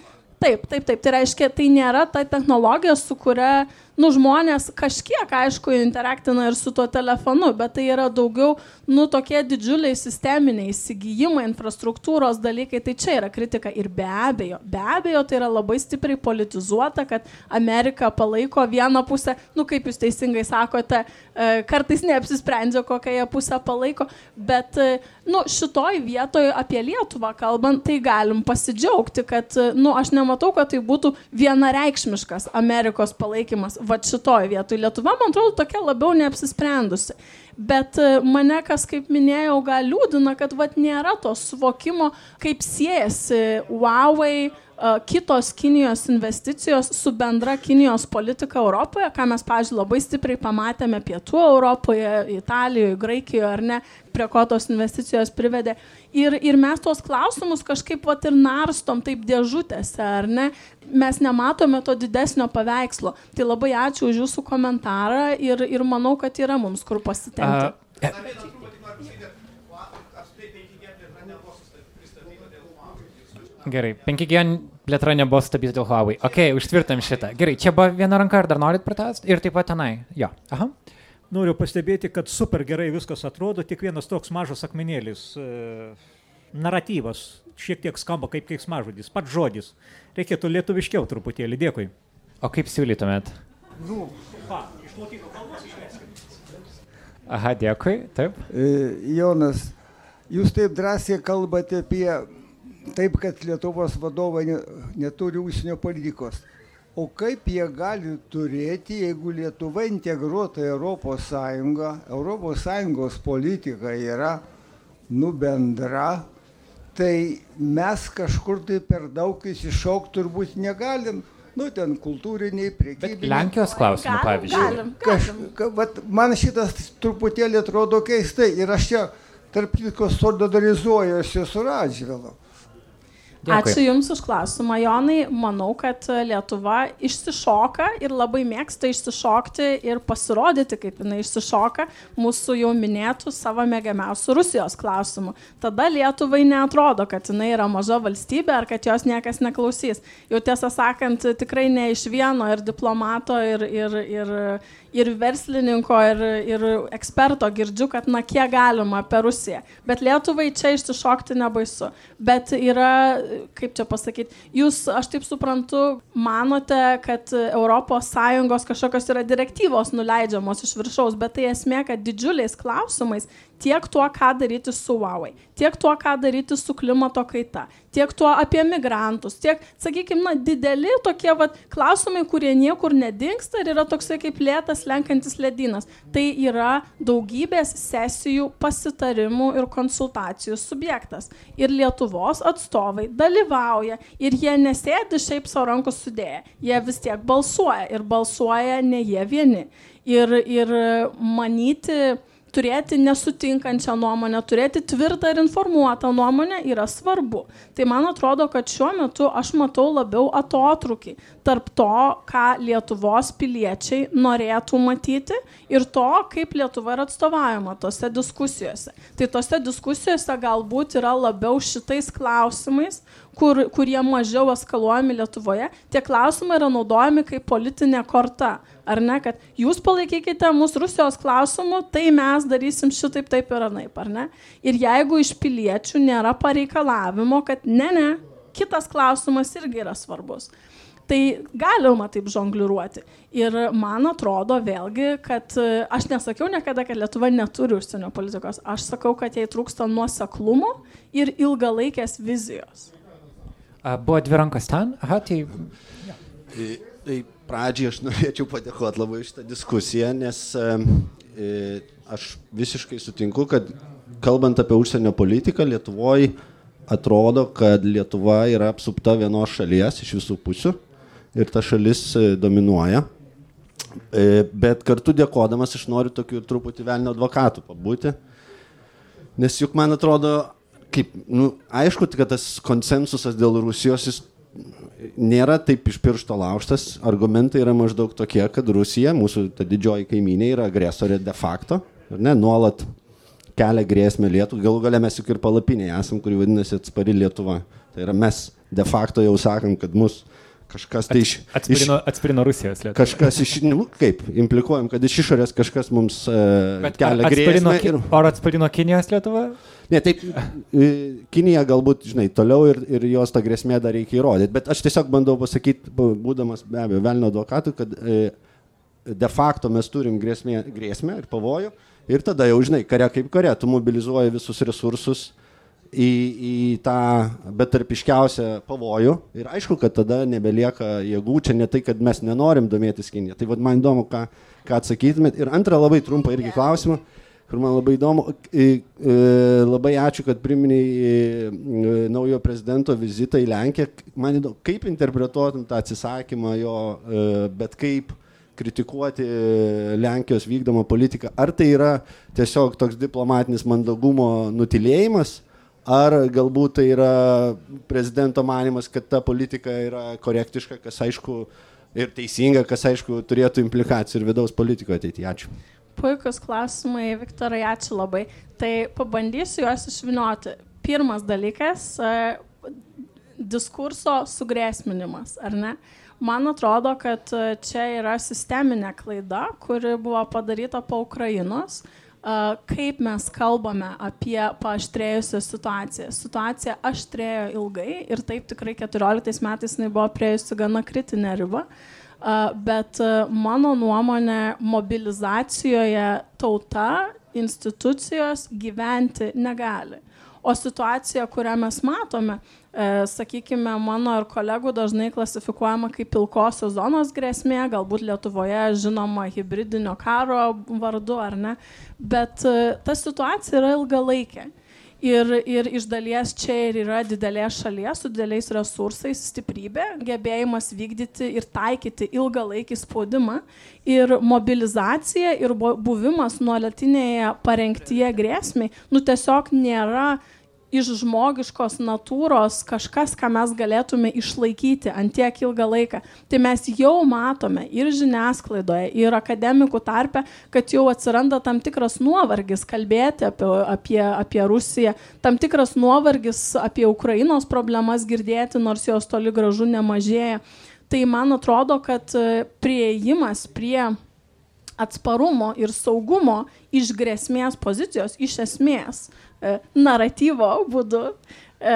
taip, taip, taip. Tai reiškia, tai nėra ta technologija, su kuria nu, žmonės kažkiek, aišku, interaktina ir su tuo telefonu, bet tai yra daugiau, nu, tokie didžiuliai sisteminiai įsigijimai, infrastruktūros dalykai, tai čia yra kritika. Ir be abejo, be abejo, tai yra labai stipriai politizuota, kad Amerika palaiko vieną pusę, nu, kaip jūs teisingai sakote, e, kartais neapsisprendžia, kokią jie pusę palaiko, bet, e, nu, šitoj vietoje apie Lietuvą kalbant, tai galim pasidžiaugti, kad, e, nu, aš nematau, kad tai būtų vienareikšmiškas Amerikos palaikymas va šitoj vietoj. Lietuva, man atrodo, tokia labiau neapsisprendusi. Bet e, mane, kas kaip minėjau, gal liūdina, kad vat nėra to suvokimo, kaip siejasi Huawei, kitos Kinijos investicijos su bendra Kinijos politika Europoje, ką mes, pažiūrėjau, labai stipriai pamatėme pietų Europoje, Italijoje, Graikijoje ar ne, prie ko tos investicijos privedė. Ir, ir mes tuos klausimus kažkaip pat ir narstom taip dėžutėse, ar ne? Mes nematome to didesnio paveikslo. Tai labai ačiū už jūsų komentarą ir, ir manau, kad yra mums kur pasitempti. Uh, Gerai, 5G plėtra nebuvo stabdyta dėl Huawei. Ok, užtvirtam šitą. Gerai, čia buvo viena ranka, ar dar norit pratęsti? Ir taip pat tenai. Jo. Aha. Noriu pastebėti, kad super gerai viskas atrodo, tik vienas toks mažas akmenėlis. E, naratyvas šiek tiek skamba kaip keiksmažodis, pats žodis. Reikėtų lietuviškiau truputėlį. Dėkui. O kaip siūlytumėt? Nu, ką, iš lotynų kalbos išveskime. Aha, dėkui, taip. E, Jonas, jūs taip drąsiai kalbate apie taip, kad Lietuvos vadovai ne, neturi užsienio politikos. O kaip jie gali turėti, jeigu Lietuva integruota į Europos Sąjungą, Europos Sąjungos politika yra nu bendra, tai mes kažkur tai per daug įsišaukti turbūt negalim. Nu, ten kultūriniai, priekybiniai. Lenkijos klausimų, pavyzdžiui. galim, Kaž, galim. ka, vat, man šitas truputėlį atrodo keistai ir aš čia tarp kitko solidarizuojuosi su Radžvilu. Dėkui. Ačiū Jums už klausimą, Jonai. Manau, kad Lietuva išsišoka ir labai mėgsta išsišokti ir pasirodyti, kaip jinai išsišoka mūsų jau minėtų savo mėgiamiausių Rusijos klausimų. Tada Lietuvai netrodo, kad jinai yra maža valstybė ar kad jos niekas neklausys. Jau tiesą sakant, tikrai ne iš vieno ir diplomato, ir, ir, ir, ir verslininko, ir, ir eksperto girdžiu, kad na kiek galima per Rusiją. Bet Lietuvai čia išsišokti nebaisu. Bet yra, kaip čia pasakyti, jūs, aš taip suprantu, manote, kad ES kažkokios yra direktyvos nuleidžiamos iš viršaus, bet tai esmė, kad didžiuliais klausimais tiek tuo, ką daryti su Huawei, tiek tuo, ką daryti su klimato kaita, tiek tuo apie migrantus, tiek, sakykime, na, dideli tokie vat, klausimai, kurie niekur nedingsta ir yra toksai kaip lėtas lenkantis ledynas. Tai yra daugybės sesijų, pasitarimų ir konsultacijų subjektas. Ir Lietuvos atstovai dalyvauja ir jie nesėdi šiaip savo rankų sudėję, jie vis tiek balsuoja ir balsuoja ne jie vieni. Ir, ir manyti, turėti nesutinkančią nuomonę, turėti tvirtą ir informuotą nuomonę yra svarbu. Tai man atrodo, kad šiuo metu aš matau labiau atotrukį tarp to, ką Lietuvos piliečiai norėtų matyti ir to, kaip Lietuva yra atstovaujama tose diskusijose. Tai tose diskusijose galbūt yra labiau šitais klausimais, kur, kurie mažiau eskaluojami Lietuvoje, tie klausimai yra naudojami kaip politinė korta. Ar ne, kad jūs palaikykite mūsų Rusijos klausimų, tai mes darysim šitaip, taip ir anaip, ar ne? Ir jeigu iš piliečių nėra pareikalavimo, kad ne, ne, kitas klausimas irgi yra svarbus. Tai galima taip žongliruoti. Ir man atrodo vėlgi, kad e, aš nesakiau niekada, kad Lietuva neturi užsienio politikos. Aš sakau, kad jai trūksta nuoseklumo ir ilgalaikės vizijos. A, Buvo dvi rankos ten. Aha, tai Tai, tai pradžiai aš norėčiau padėkoti labai šitą diskusiją, nes e, aš visiškai sutinku, kad kalbant apie užsienio politiką, Lietuvoje atrodo, kad Lietuva yra apsupta vienos šalies iš visų pusių ir ta šalis e, dominuoja. E, bet kartu dėkodamas aš noriu tokių truputį velnio advokatų pabūti, nes juk man atrodo, kaip, nu, aišku, kad tas konsensusas dėl Rusijos jis nėra taip iš piršto lauštas. Argumentai yra maždaug tokie, kad Rusija, mūsų ta didžioji kaiminė, yra agresorė de facto, ar ne, nuolat kelia grėsmę Lietuvai. Galų galę mes juk ir palapinėje esam, kuri vadinasi atspari Lietuva. Tai yra mes de facto jau sakom, kad mus kažkas tai iš... atspirino, atspirino Rusijos Lietuvą. Kažkas iš... Nu, kaip, implikuojam, kad iš išorės kažkas mums uh, kelia grėsmę. Ir... ar atspirino Kinijos Lietuva? Ne, taip, e, Kinija galbūt, žinai, toliau ir, ir jos tą grėsmę dar reikia įrodyti, bet aš tiesiog bandau pasakyti, būdamas be abejo velnio advokatu, kad e, de facto mes turim grėsmę, grėsmę ir pavojų ir tada jau, žinai, kare kaip kare, tu mobilizuoji visus resursus į, į tą betarpiškiausią pavojų ir aišku, kad tada nebelieka jėgų, čia ne tai, kad mes nenorim domėtis Kinija. Tai vad man įdomu, ką, ką atsakytumėt. Ir antrą labai trumpą irgi klausimą kur man labai įdomu. Labai ačiū, kad priminėjai naujo prezidento vizitą į Lenkiją. Man įdomu, kaip interpretuotum tą atsisakymą jo, e, bet kaip kritikuoti e, Lenkijos vykdomą politiką. Ar tai yra tiesiog toks diplomatinis mandagumo nutilėjimas, ar galbūt tai yra prezidento manimas, kad ta politika yra korektiška, kas aišku ir teisinga, kas aišku turėtų implikacijų ir vidaus politikoje ateityje. Ačiū. Puikus klausimai, Viktorai, ačiū labai. Tai pabandysiu juos išvinioti. Pirmas dalykas e, - diskurso sugrėsminimas, ar ne? Man atrodo, kad e, čia yra sisteminė klaida, kuri buvo padaryta po Ukrainos, kaip mes kalbame apie paaštrėjusią situaciją. Situacija aštrėjo ilgai ir taip tikrai 14 metais jinai buvo prieėjusi gana kritinę ribą. bet mano nuomonė mobilizacijoje tauta, institucijos gyventi negali. O situacija, kurią mes matome, sakykime, mano ir kolegų dažnai klasifikuojama kaip pilkosios zonos grėsmė, galbūt Lietuvoje žinoma hybridinio karo vardu ar ne, bet e, ta situacija yra ilgalaikė. Ir, ir iš dalies čia ir yra didelės šalies su dideliais resursais stiprybė, gebėjimas vykdyti ir taikyti ilgalaikį spaudimą ir mobilizacija ir buvimas nuolatinėje parengtyje grėsmiai, nu tiesiog nėra uh, iš žmogiškos natūros kažkas, ką mes galėtume išlaikyti ant tiek ilgą laiką. Tai mes jau matome ir žiniasklaidoje, ir akademikų tarpe, kad jau atsiranda tam tikras nuovargis kalbėti apie, apie, apie Rusiją, tam tikras nuovargis apie Ukrainos problemas girdėti, nors jos toli gražu nemažėja. Tai man atrodo, kad e, prieimas prie atsparumo ir saugumo iš grėsmės pozicijos, iš esmės, naratyvo būdu. E,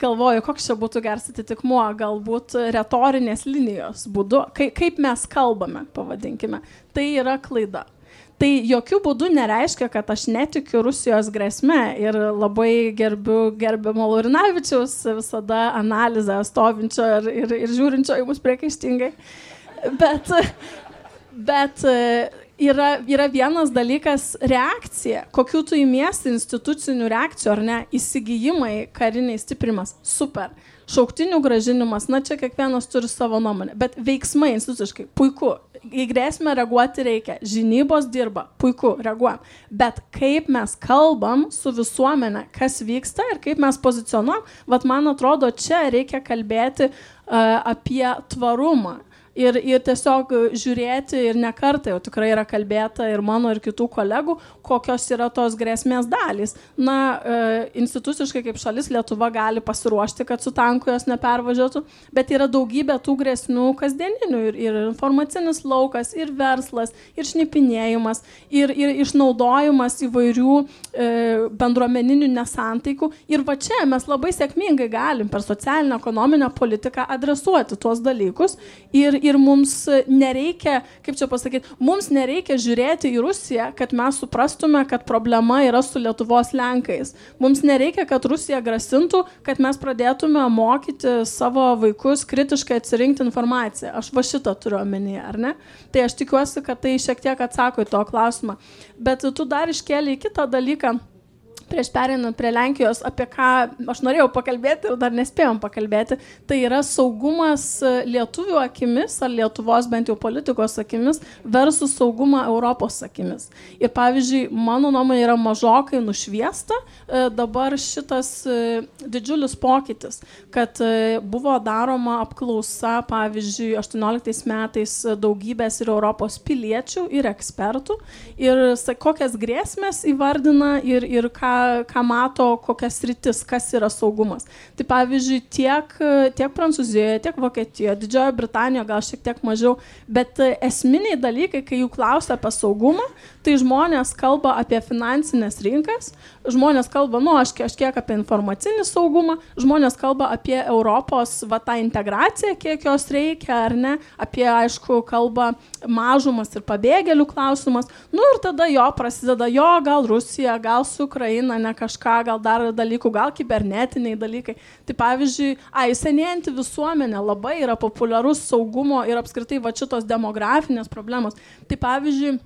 galvoju, koks čia būtų geras atitikmuo, galbūt retorinės linijos būdu, kaip, mes kalbame, pavadinkime. Tai yra klaida. Tai jokių būdų nereiškia, kad aš netikiu Rusijos grėsme ir labai gerbiu gerbiamo Lurinavičiaus visada analizę stovinčio ir, ir, ir žiūrinčio į mus priekaištingai. Bet, bet yra, yra vienas dalykas reakcija, kokiu tu įmiesi institucinių reakcijų ar ne, įsigijimai, kariniai stiprimas, super. Šauktinių gražinimas, na čia kiekvienas turi savo nuomonę, bet veiksmai instituciškai, puiku, į grėsmę reaguoti reikia, žinybos dirba, puiku, reaguojam. Bet kaip mes kalbam su visuomenė, kas vyksta ir kaip mes pozicionuojam, vad man atrodo, čia reikia kalbėti uh, apie tvarumą ir, ir tiesiog žiūrėti ir ne kartą jau tikrai yra kalbėta ir mano ir kitų kolegų, kokios yra tos grėsmės dalys. Na, e, instituciškai kaip šalis Lietuva gali pasiruošti, kad su tanku jos nepervažiuotų, bet yra daugybė tų grėsmių kasdieninių ir, ir informacinis laukas, ir verslas, ir šnipinėjimas, ir, ir išnaudojimas įvairių e, bendruomeninių nesantaikų. Ir va čia mes labai sėkmingai galim per socialinę ekonominę politiką adresuoti tuos dalykus ir, ir mums nereikia, kaip čia pasakyti, mums nereikia žiūrėti į Rusiją, kad mes suprastume, kad problema yra su Lietuvos Lenkais. Mums nereikia, kad Rusija grasintų, kad mes pradėtume mokyti savo vaikus kritiškai atsirinkti informaciją. Aš va šitą turiu omenyje, ar ne? Tai aš tikiuosi, kad tai šiek tiek atsako į to klausimą. Bet tu dar iškėlė į kitą dalyką prieš pereinant prie Lenkijos, apie ką aš norėjau pakalbėti ir dar nespėjom pakalbėti, tai yra saugumas lietuvių akimis ar Lietuvos bent jau politikos akimis versus saugumą Europos akimis. Ir pavyzdžiui, mano nuomonė yra mažokai nušviesta e, dabar šitas e, didžiulis pokytis, kad e, buvo daroma apklausa, pavyzdžiui, 18 metais daugybės ir Europos piliečių ir ekspertų ir kokias grėsmės įvardina ir, ir ką ką mato, kokias rytis, kas yra saugumas. Tai pavyzdžiui, tiek, tiek Prancūzijoje, tiek Vokietijoje, Didžiojo Britanijoje gal šiek tiek mažiau, bet esminiai dalykai, kai jų klausia apie saugumą, tai žmonės kalba apie finansinės rinkas, žmonės kalba, nu, aš kažkiek apie informacinį saugumą, žmonės kalba apie Europos va, tą integraciją, kiek jos reikia ar ne, apie, aišku, kalba mažumas ir pabėgėlių klausimas. Nu ir tada jo prasideda, jo, gal Rusija, gal su Ukraina, ne kažką, gal dar dalykų, gal kibernetiniai dalykai. Tai pavyzdžiui, ai, senėjanti visuomenė labai yra populiarus saugumo ir apskritai va šitos demografinės problemos. Tai pavyzdžiui,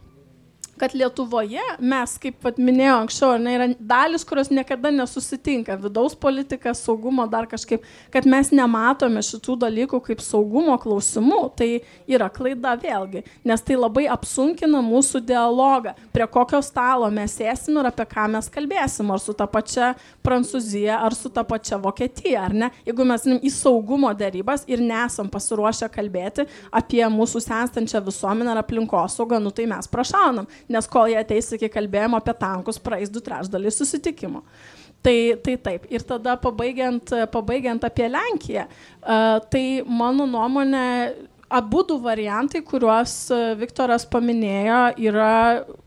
kad Lietuvoje mes, kaip pat minėjau anksčiau, ne, yra dalis, kurios niekada nesusitinka, vidaus politika, saugumo dar kažkaip, kad mes nematome šitų dalykų kaip saugumo klausimų, tai yra klaida vėlgi, nes tai labai apsunkina mūsų dialogą, prie kokio stalo mes sėsim ir apie ką mes kalbėsim, ar su ta pačia Prancūzija, ar su ta pačia Vokietija, ar ne. Jeigu mes į saugumo dėrybas ir nesam pasiruošę kalbėti apie mūsų senstančią visuomenę ar aplinkosaugą, nu tai mes prašaunam nes kol jie ateis iki kalbėjimo apie tankus, praeis du trečdaliai susitikimo. Tai, tai taip. Ir tada pabaigiant, pabaigiant apie Lenkiją, tai mano nuomonė, abu du variantai, kuriuos e, Viktoras paminėjo, yra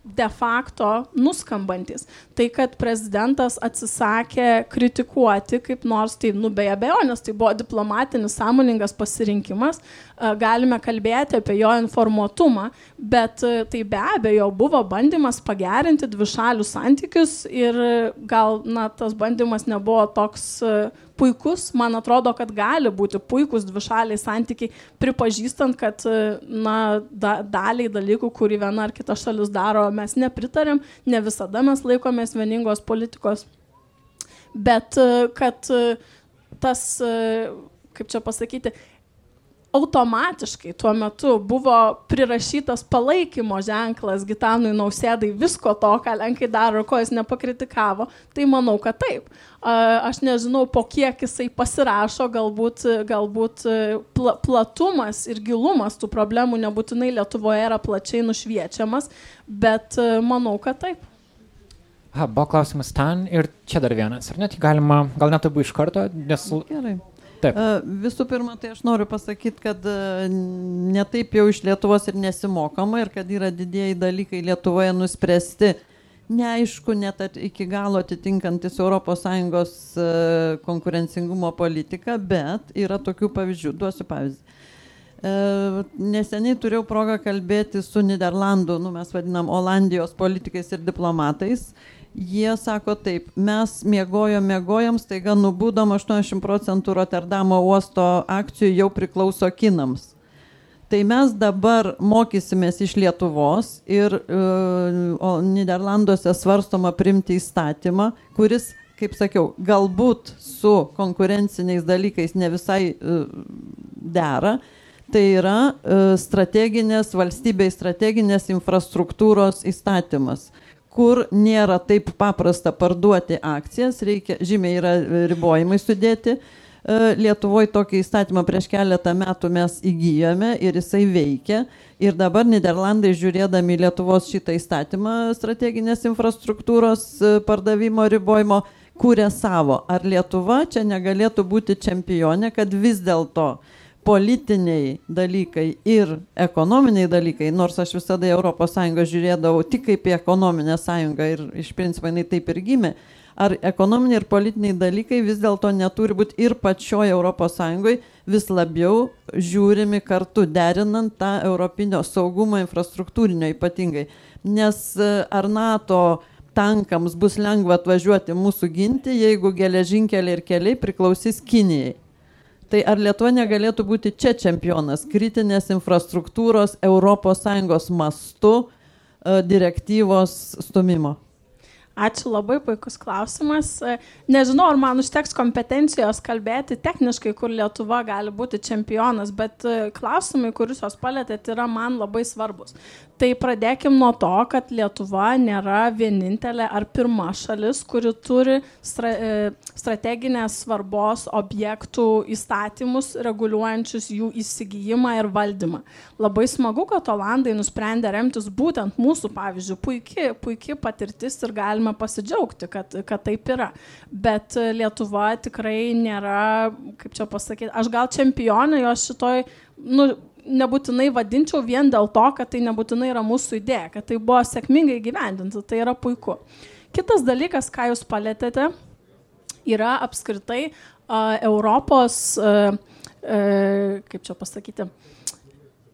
de facto nuskambantis. Tai, kad prezidentas atsisakė kritikuoti kaip nors, tai nu be abejonės, tai buvo diplomatinis sąmoningas pasirinkimas, e, galime kalbėti apie jo informuotumą, bet e, tai be abejo buvo bandymas pagerinti dvišalių santykius ir gal na, tas bandymas nebuvo toks puikus, man atrodo, kad gali būti puikus dvišaliai santykiai, pripažįstant, kad na, da, daliai dalykų, kurį viena ar kita šalis daro, mes nepritarėm, ne visada mes laikomės vieningos politikos, bet kad tas, kaip čia pasakyti, automatiškai tuo metu buvo prirašytas palaikymo ženklas Gitanui Nausėdai visko to, ką Lenkai daro, ko jis nepakritikavo, tai manau, kad taip. Aš nežinau, po kiek jisai pasirašo, galbūt, galbūt pla, platumas ir gilumas tų problemų nebūtinai Lietuvoje yra plačiai nušviečiamas, bet manau, kad taip. Ha, buvo klausimas ten ir čia dar vienas, ar net galima, gal net abu iš karto, nes... Gerai. Taip. Visų pirma, tai aš noriu pasakyti, kad netaip jau iš Lietuvos ir nesimokama ir kad yra didieji dalykai Lietuvoje nuspręsti, neaišku, net iki galo atitinkantis ES konkurencingumo politiką, bet yra tokių pavyzdžių. Duosiu pavyzdį. Neseniai turėjau progą kalbėti su Niderlandų, nu, mes vadinam Olandijos politikais ir diplomatais Jie sako taip, mes miegojom, miegojom, staiga nubūdom 80 procentų Rotterdamo uosto akcijų jau priklauso kinams. Tai mes dabar mokysimės iš Lietuvos ir uh, Niderlanduose svarstoma primti įstatymą, kuris, kaip sakiau, galbūt su konkurenciniais dalykais ne visai uh, dera. Tai yra uh, strateginės, valstybei strateginės infrastruktūros įstatymas. Kur nėra taip paprasta parduoti akcijas, reikia, žymiai yra ribojimai sudėti. E, Lietuvoje tokį įstatymą prieš keletą metų mes įgyjome ir jisai veikia. Ir dabar Niderlandai žiūrėdami Lietuvos šitą įstatymą strateginės infrastruktūros e, pardavimo ribojimo kūrė savo. Ar Lietuva čia negalėtų būti čempionė, kad vis dėlto uh, politiniai dalykai ir ekonominiai dalykai, nors aš visada ES žiūrėdavau tik kaip į ekonominę sąjungą ir iš principo jinai taip ir gimė, ar ekonominiai ir politiniai dalykai vis dėlto neturi būti ir pačioje ES vis labiau žiūrimi kartu, derinant tą europinio saugumo infrastruktūrinio ypatingai. Nes e, ar NATO tankams bus lengva atvažiuoti mūsų ginti, jeigu geležinkeliai ir keliai priklausys Kinijai. Tai ar Lietuva negalėtų būti čia čempionas kritinės infrastruktūros ES mastu e, direktyvos stumimo? Ačiū labai, puikus klausimas. Nežinau, ar man užteks kompetencijos kalbėti techniškai, kur Lietuva gali būti čempionas, bet e, klausimai, kuriuos jūs palėtėte, yra man labai svarbus. Tai pradėkim nuo to, kad Lietuva nėra vienintelė ar pirma šalis, kuri turi stra e, strateginės svarbos objektų įstatymus, reguliuojančius jų įsigijimą ir valdymą. Labai smagu, kad Olandai nusprendė remtis būtent mūsų pavyzdžių. Puikiai puiki patirtis ir galima galime pasidžiaugti, kad, kad taip yra. Bet Lietuva tikrai nėra, kaip čia pasakyti, aš gal čempionė jos šitoj, nu, nebūtinai vadinčiau vien dėl to, kad tai nebūtinai yra mūsų idėja, kad tai buvo sėkmingai gyvendinta, tai yra puiku. Kitas dalykas, ką jūs palėtėte, yra apskritai uh, Europos, uh, uh, kaip čia pasakyti, uh,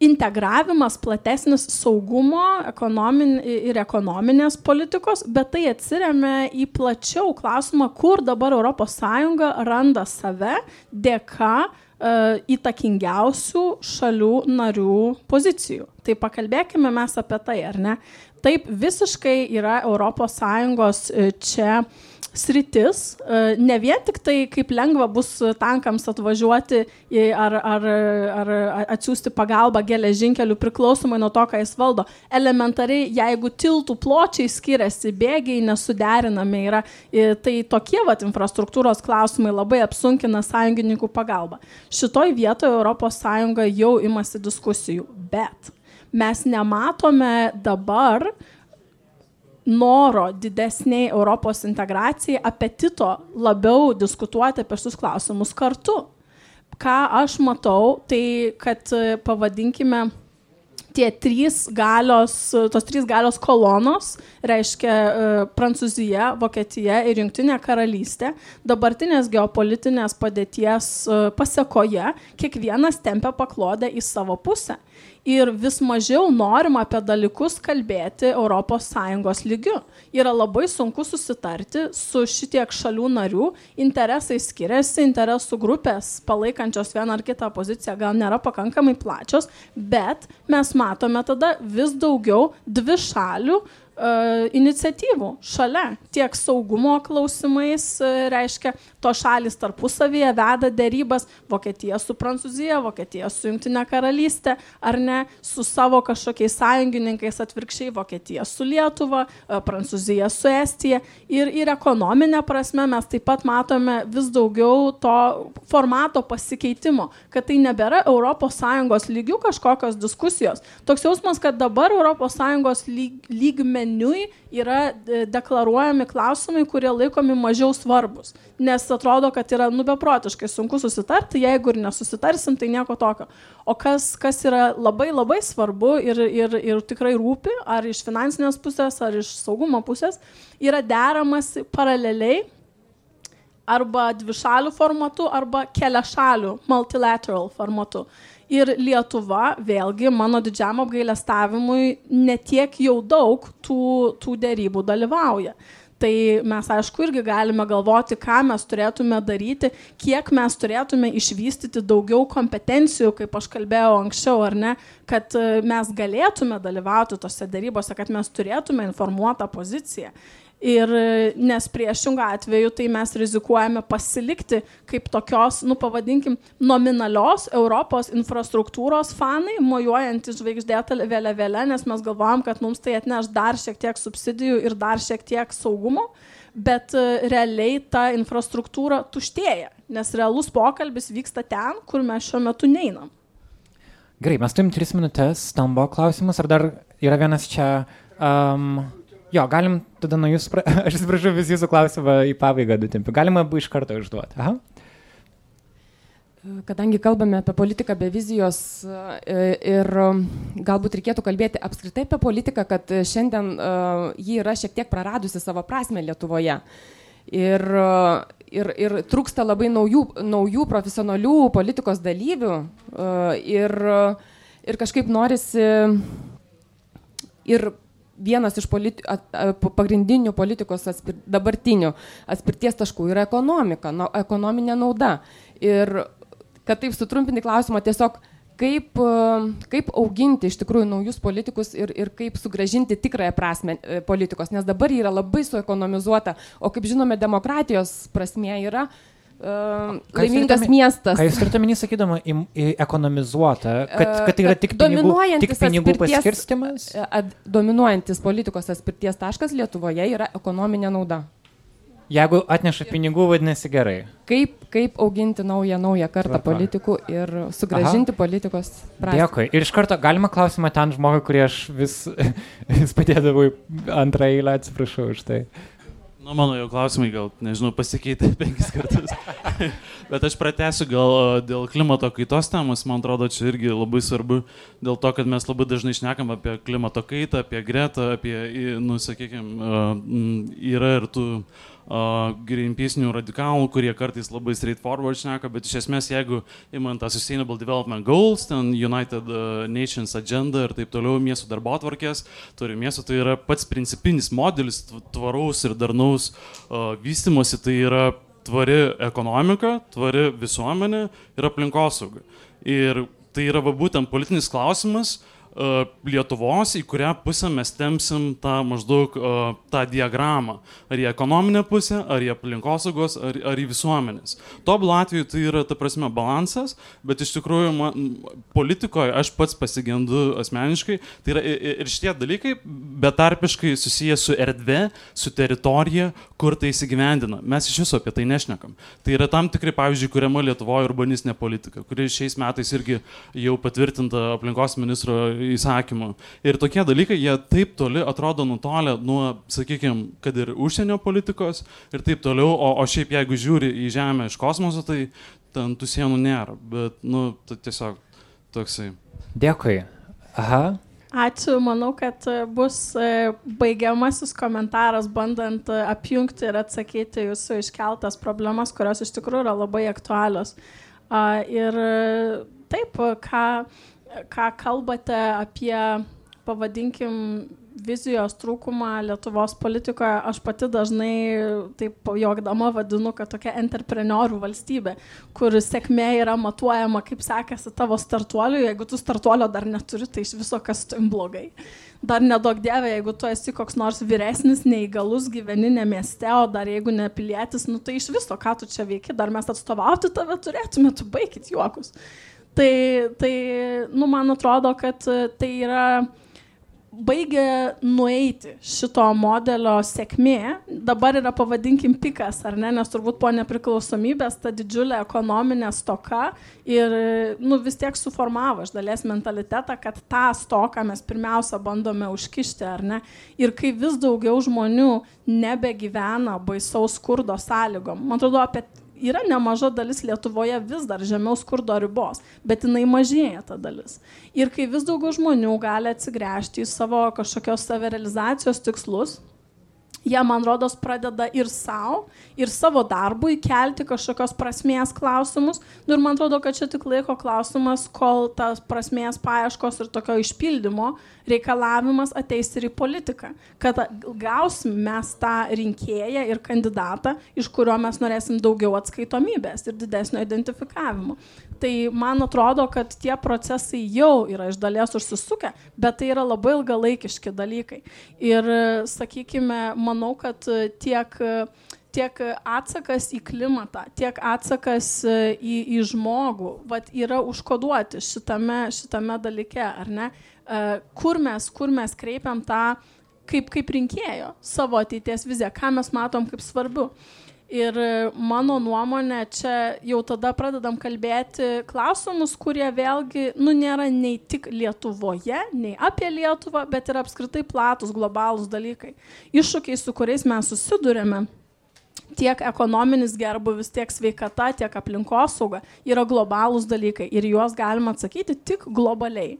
integravimas platesnis saugumo ekonomin, ir ekonominės politikos, bet tai atsiriame į plačiau klausimą, kur dabar ES randa save dėka e, įtakingiausių šalių narių pozicijų. Tai pakalbėkime mes apie tai, ar ne? Taip visiškai yra ES e, čia sritis, e, ne vien tik tai, kaip lengva bus tankams atvažiuoti ar, ar, ar atsiųsti pagalbą geležinkeliu priklausomai nuo to, ką jis valdo. Elementariai, jeigu tiltų pločiai skiriasi, bėgiai nesuderinami yra, tai tokie vat infrastruktūros klausimai labai apsunkina sąjungininkų pagalbą. Šitoj vietoje ES jau imasi diskusijų, bet mes nematome dabar, noro didesniai Europos integracijai, apetito labiau diskutuoti apie šius klausimus kartu. ką aš matau, tai kad e, pavadinkime tie trys galios, tos trys galios kolonos, reiškia e, Prancūzija, Vokietija ir Junktinė karalystė, dabartinės geopolitinės padėties e, pasiekoje kiekvienas tempia paklodę į savo pusę ir vis mažiau norima apie dalykus kalbėti ES lygiu. Yra labai sunku susitarti su šitiek šalių narių, interesai skiriasi, interesų grupės palaikančios vieną ar kitą poziciją gal nėra pakankamai plačios, bet mes matome tada vis daugiau dvi šalių iniciatyvų šalia. Tiek saugumo klausimais, uh, reiškia, to šalis tarpusavyje veda dėrybas, Vokietija su Prancūzija, Vokietija su Junktinė karalystė, ar ne, su savo kažkokiais sąjungininkais atvirkščiai, Vokietija su Lietuva, uh, Prancūzija su Estija. Ir, ir ekonominė prasme mes taip pat matome vis daugiau to formato pasikeitimo, kad tai nebėra ES lygių kažkokios diskusijos. Toks jausmas, kad dabar ES lyg, lygmenį meniui yra e, deklaruojami klausimai, kurie laikomi mažiau svarbus. Nes atrodo, kad yra nubeprotiškai sunku susitarti, jeigu ir nesusitarsim, tai nieko tokio. O kas, kas yra labai labai svarbu ir, ir, ir tikrai rūpi, ar iš finansinės pusės, ar iš saugumo pusės, yra deramas paraleliai arba dvišalių formatu, arba keliašalių, multilateral formatu. Ir Lietuva, vėlgi, mano didžiam apgailestavimui, netiek jau daug tų, tų dėrybų dalyvauja. Tai mes, aišku, irgi galime galvoti, ką mes turėtume daryti, kiek mes turėtume išvystyti daugiau kompetencijų, kaip aš kalbėjau anksčiau, ar ne, kad e, mes galėtume dalyvauti tose darybose, kad mes turėtume informuotą poziciją. Ir nes priešingų atveju tai mes rizikuojame pasilikti kaip tokios, nu pavadinkim, nominalios Europos infrastruktūros fanai, mojuojantys žvaigždėtą vėliavėlę, nes mes galvojam, kad mums tai atneš dar šiek tiek subsidijų ir dar šiek tiek saugumo, bet e, realiai ta infrastruktūra tuštėja, nes realus pokalbis vyksta ten, kur mes šiuo metu neinam. Gerai, mes turim tris minutės, tam buvo klausimas, ar dar yra vienas čia... Um, Jo, galim tada nuo jūsų, pra... aš atsiprašau, vis jūsų klausimą į pabaigą dutimpi. Galima abu iš karto užduoti. Aha. Kadangi kalbame apie politiką be vizijos e, ir galbūt reikėtų kalbėti apskritai apie politiką, kad šiandien e, ji yra šiek tiek praradusi savo prasme Lietuvoje. Ir, ir, ir trūksta labai naujų, naujų profesionalių politikos dalyvių e, ir, ir kažkaip norisi ir vienas iš politi at, pagrindinių politikos atspir, dabartinių atspirties taškų yra ekonomika, no, ekonominė nauda. Ir kad taip sutrumpinti klausimą, tiesiog kaip, kaip auginti iš tikrųjų naujus politikus ir, ir kaip sugražinti tikrąją prasme e, politikos, nes dabar yra labai suekonomizuota, o kaip žinome, demokratijos prasme yra uh, laimingas miestas. Ką jūs turite minį sakydama į, į ekonomizuotą, kad, kad tai yra tik pinigų, tik pinigų paskirstimas? Ad, dominuojantis politikos atspirties taškas Lietuvoje yra ekonominė nauda. Jeigu atneša pinigų, vadinasi gerai. Kaip, kaip auginti naują, naują kartą Tvarka. politikų ir sugražinti Aha. politikos prasme. Dėkui. Ir iš karto galima klausimą ten žmogui, kurį aš vis, vis padėdavau antrą eilę, atsiprašau už tai. Nu, mano jau klausimai gal, nežinau, pasikeitė penkis kartus. Bet aš pratęsiu gal dėl klimato kaitos temos, man atrodo, čia irgi labai svarbu, dėl to, kad mes labai dažnai šnekam apie klimato kaitą, apie gretą, apie, nu, sakykime, yra ir tų uh, greenpeace'inių radikalų, kurie kartais labai straightforward šneka, bet iš esmės, jeigu imant tą Sustainable Development Goals, ten United uh, Nations Agenda ir taip toliau miestų darbo atvarkės, turi miestų, tai yra pats principinis modelis tvaraus ir darnaus uh, vystimosi, tai yra tvari ekonomika, tvari visuomenė ir aplinkosauga. Ir tai yra va, būtent politinis klausimas, uh, Lietuvos, į kurią pusę mes temsim tą maždaug uh, tą diagramą. Ar į ekonominę pusę, ar į aplinkosaugos, ar, ar į visuomenės. Tobulų atveju tai yra, ta prasme, balansas, bet iš tikrųjų man, politikoje aš pats pasigendu asmeniškai. Tai yra ir šitie dalykai betarpiškai susiję su erdvė, su teritorija, kur tai įsigyvendina. Mes iš viso apie tai nešnekam. Tai yra tam tikrai, pavyzdžiui, kuriama Lietuvoje urbanistinė politika, kuri šiais metais irgi jau patvirtinta aplinkos ministro įsakymų. Ir tokie dalykai, jie taip toli atrodo nutolę nuo, sakykime, kad ir užsienio politikos ir taip toliau, o, o šiaip jeigu žiūri į Žemę iš kosmoso, tai ten tų sienų nėra, bet, nu, tai tiesiog toksai. Dėkui. Aha. Ačiū, manau, kad e, bus e, baigiamasis komentaras, bandant e, apjungti ir atsakyti jūsų iškeltas problemas, kurios iš tikrųjų yra labai aktualios. Ir taip, ką, ką kalbate apie, pavadinkim, vizijos trūkumą Lietuvos politikoje aš pati dažnai taip jogdama vadinu, kad tokia entreprenorių valstybė, kur sėkmė yra matuojama, kaip sekasi tavo startuoliui, jeigu tu startuolio dar neturi, tai iš viso kas tu blogai. Dar nedaug dievė, jeigu tu esi koks nors vyresnis, neįgalus, gyveni ne mieste, o dar jeigu ne pilietis, nu tai iš viso, ką tu čia veiki, dar mes atstovauti tave turėtume, tu baigit juokus. Tai, tai nu, man atrodo, kad tai yra baigė nueiti šito modelio sėkmė, dabar yra pavadinkim pikas, ar ne, nes turbūt po nepriklausomybės ta didžiulė ekonominė stoka ir nu, vis tiek suformavo iš dalies mentalitetą, kad tą stoką mes pirmiausia bandome užkišti, ar ne. Ir kai vis daugiau žmonių nebegyvena baisaus skurdo sąlygom, man atrodo, apie yra nemaža dalis Lietuvoje vis dar žemiau skurdo ribos, bet jinai mažėja ta dalis. Ir kai vis daugiau žmonių gali atsigręžti į savo kažkokios savirealizacijos tikslus, jie, man rodos, pradeda ir savo, ir savo darbui kelti kažkokios prasmės klausimus. Nu, ir man atrodo, kad čia tik laiko klausimas, kol tas prasmės paieškos ir tokio išpildymo reikalavimas ateis ir į politiką. Kad gausim mes tą rinkėją ir kandidatą, iš kurio mes norėsim daugiau atskaitomybės ir didesnio identifikavimo. Tai man atrodo, kad tie procesai jau yra iš dalies užsisukę, bet tai yra labai ilgalaikiški dalykai. Ir, sakykime, manau, kad tiek tiek atsakas į klimatą, tiek atsakas į, į žmogų vat, yra užkoduoti šitame, šitame dalyke, ar ne? Kur mes, kur mes kreipiam tą kaip, kaip rinkėjo savo ateities viziją, ką mes matom kaip svarbu. Ir mano nuomonė, čia jau tada pradedam kalbėti klausimus, kurie vėlgi, nu, nėra nei tik Lietuvoje, nei apie Lietuvą, bet ir apskritai platus globalūs dalykai. Iššūkiai, su kuriais mes susidurėme, tiek ekonominis gerbuvis, tiek sveikata, tiek aplinkosauga yra globalūs dalykai ir juos galima atsakyti tik globaliai.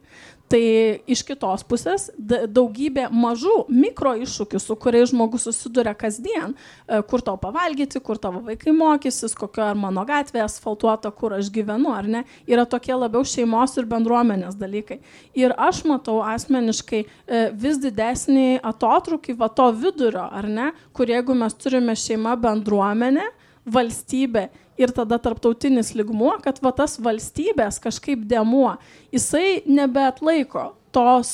Tai iš kitos pusės daugybė mažų mikro iššūkių, su kuriais žmogus susiduria kasdien, e, kur tau pavalgyti, kur tavo vaikai mokysis, kokio ar mano gatvė asfaltuota, kur aš gyvenu, ar ne, yra tokie labiau šeimos ir bendruomenės dalykai. Ir aš matau asmeniškai e, vis didesnį atotrukį va to vidurio, ar ne, kur jeigu mes turime šeimą bendruomenę, valstybė ir tada tarptautinis ligmuo, kad va tas valstybės kažkaip demuo, jisai nebeatlaiko tos,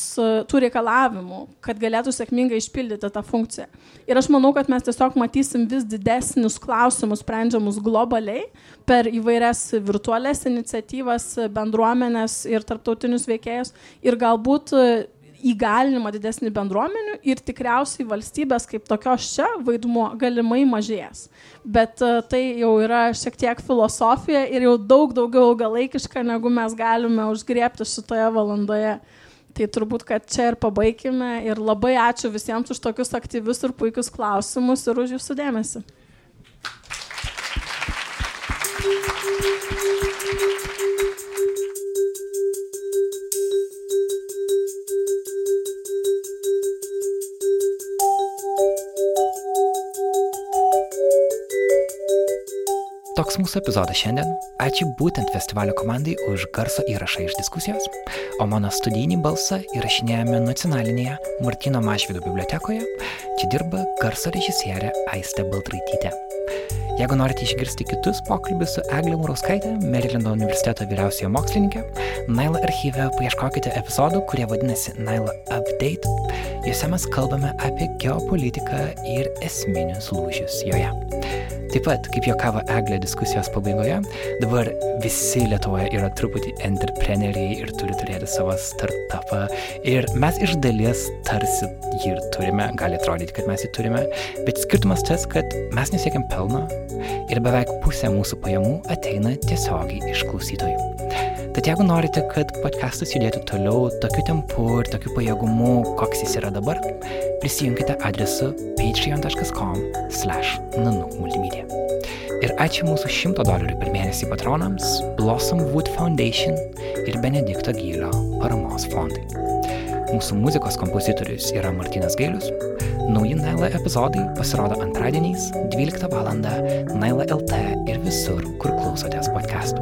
tų reikalavimų, kad galėtų sėkmingai išpildyti tą funkciją. Ir aš manau, kad mes tiesiog matysim vis didesnius klausimus sprendžiamus globaliai per įvairias virtualias iniciatyvas, bendruomenės ir tarptautinius veikėjus. Ir galbūt įgalinimą didesnį bendruomenių ir tikriausiai valstybės kaip tokios čia vaidmuo galimai mažės. Bet uh, tai jau yra šiek tiek filosofija ir jau daug daugiau ilgalaikiška, negu mes galime užgriepti šitoje valandoje. Tai turbūt, kad čia ir pabaigime ir labai ačiū visiems už tokius aktyvius ir puikius klausimus ir už jūsų dėmesį. Toks mūsų epizodas šiandien. Ačiū būtent festivalio komandai už garso įrašą iš diskusijos, o mano studijinį balsą įrašinėjame nacionalinėje Martino Mašvido bibliotekoje. Čia dirba garso režisierė Aiste Baltraitytė. Jeigu norite išgirsti kitus pokalbius su Eglė Murauskaitė, Marylando universiteto vyriausiojo mokslininkė, Naila archyve paieškokite epizodų, kurie vadinasi Naila Update. Juose mes kalbame apie geopolitiką ir esminius lūžius joje. Taip pat, kaip juokavo Eglė diskusijos pabaigoje, dabar visi Lietuvoje yra truputį entrepreneriai ir turi turėti savo startupą. Ir mes iš dalies tarsi jį ir turime, gali atrodyti, kad mes jį turime, bet skirtumas tas, kad mes nesiekiam pelno ir beveik pusė mūsų pajamų ateina tiesiogiai iš klausytojų. Tad jeigu norite, kad podcastas judėtų toliau tokiu tempu ir tokiu pajėgumu, koks jis yra dabar, prisijunkite adresu patreon.com/nanukmultimedia. Ir ačiū mūsų 100 dolerių per mėnesį patronams, Blossom Wood Foundation ir Benedikto Gylio paramos fondai. Mūsų muzikos kompozitorius yra Martinas Gailius. Nauji Naila epizodai pasirodo antradieniais 12 val. Naila LT ir visur, kur klausotės podcastų.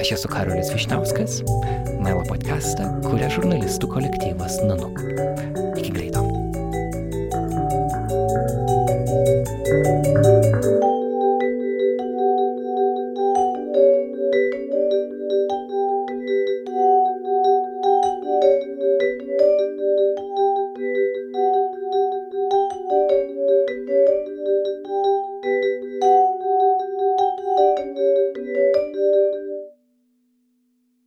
Aš esu Karolis Višnauskas. Naila podcastą kuria žurnalistų kolektyvas Nanuk.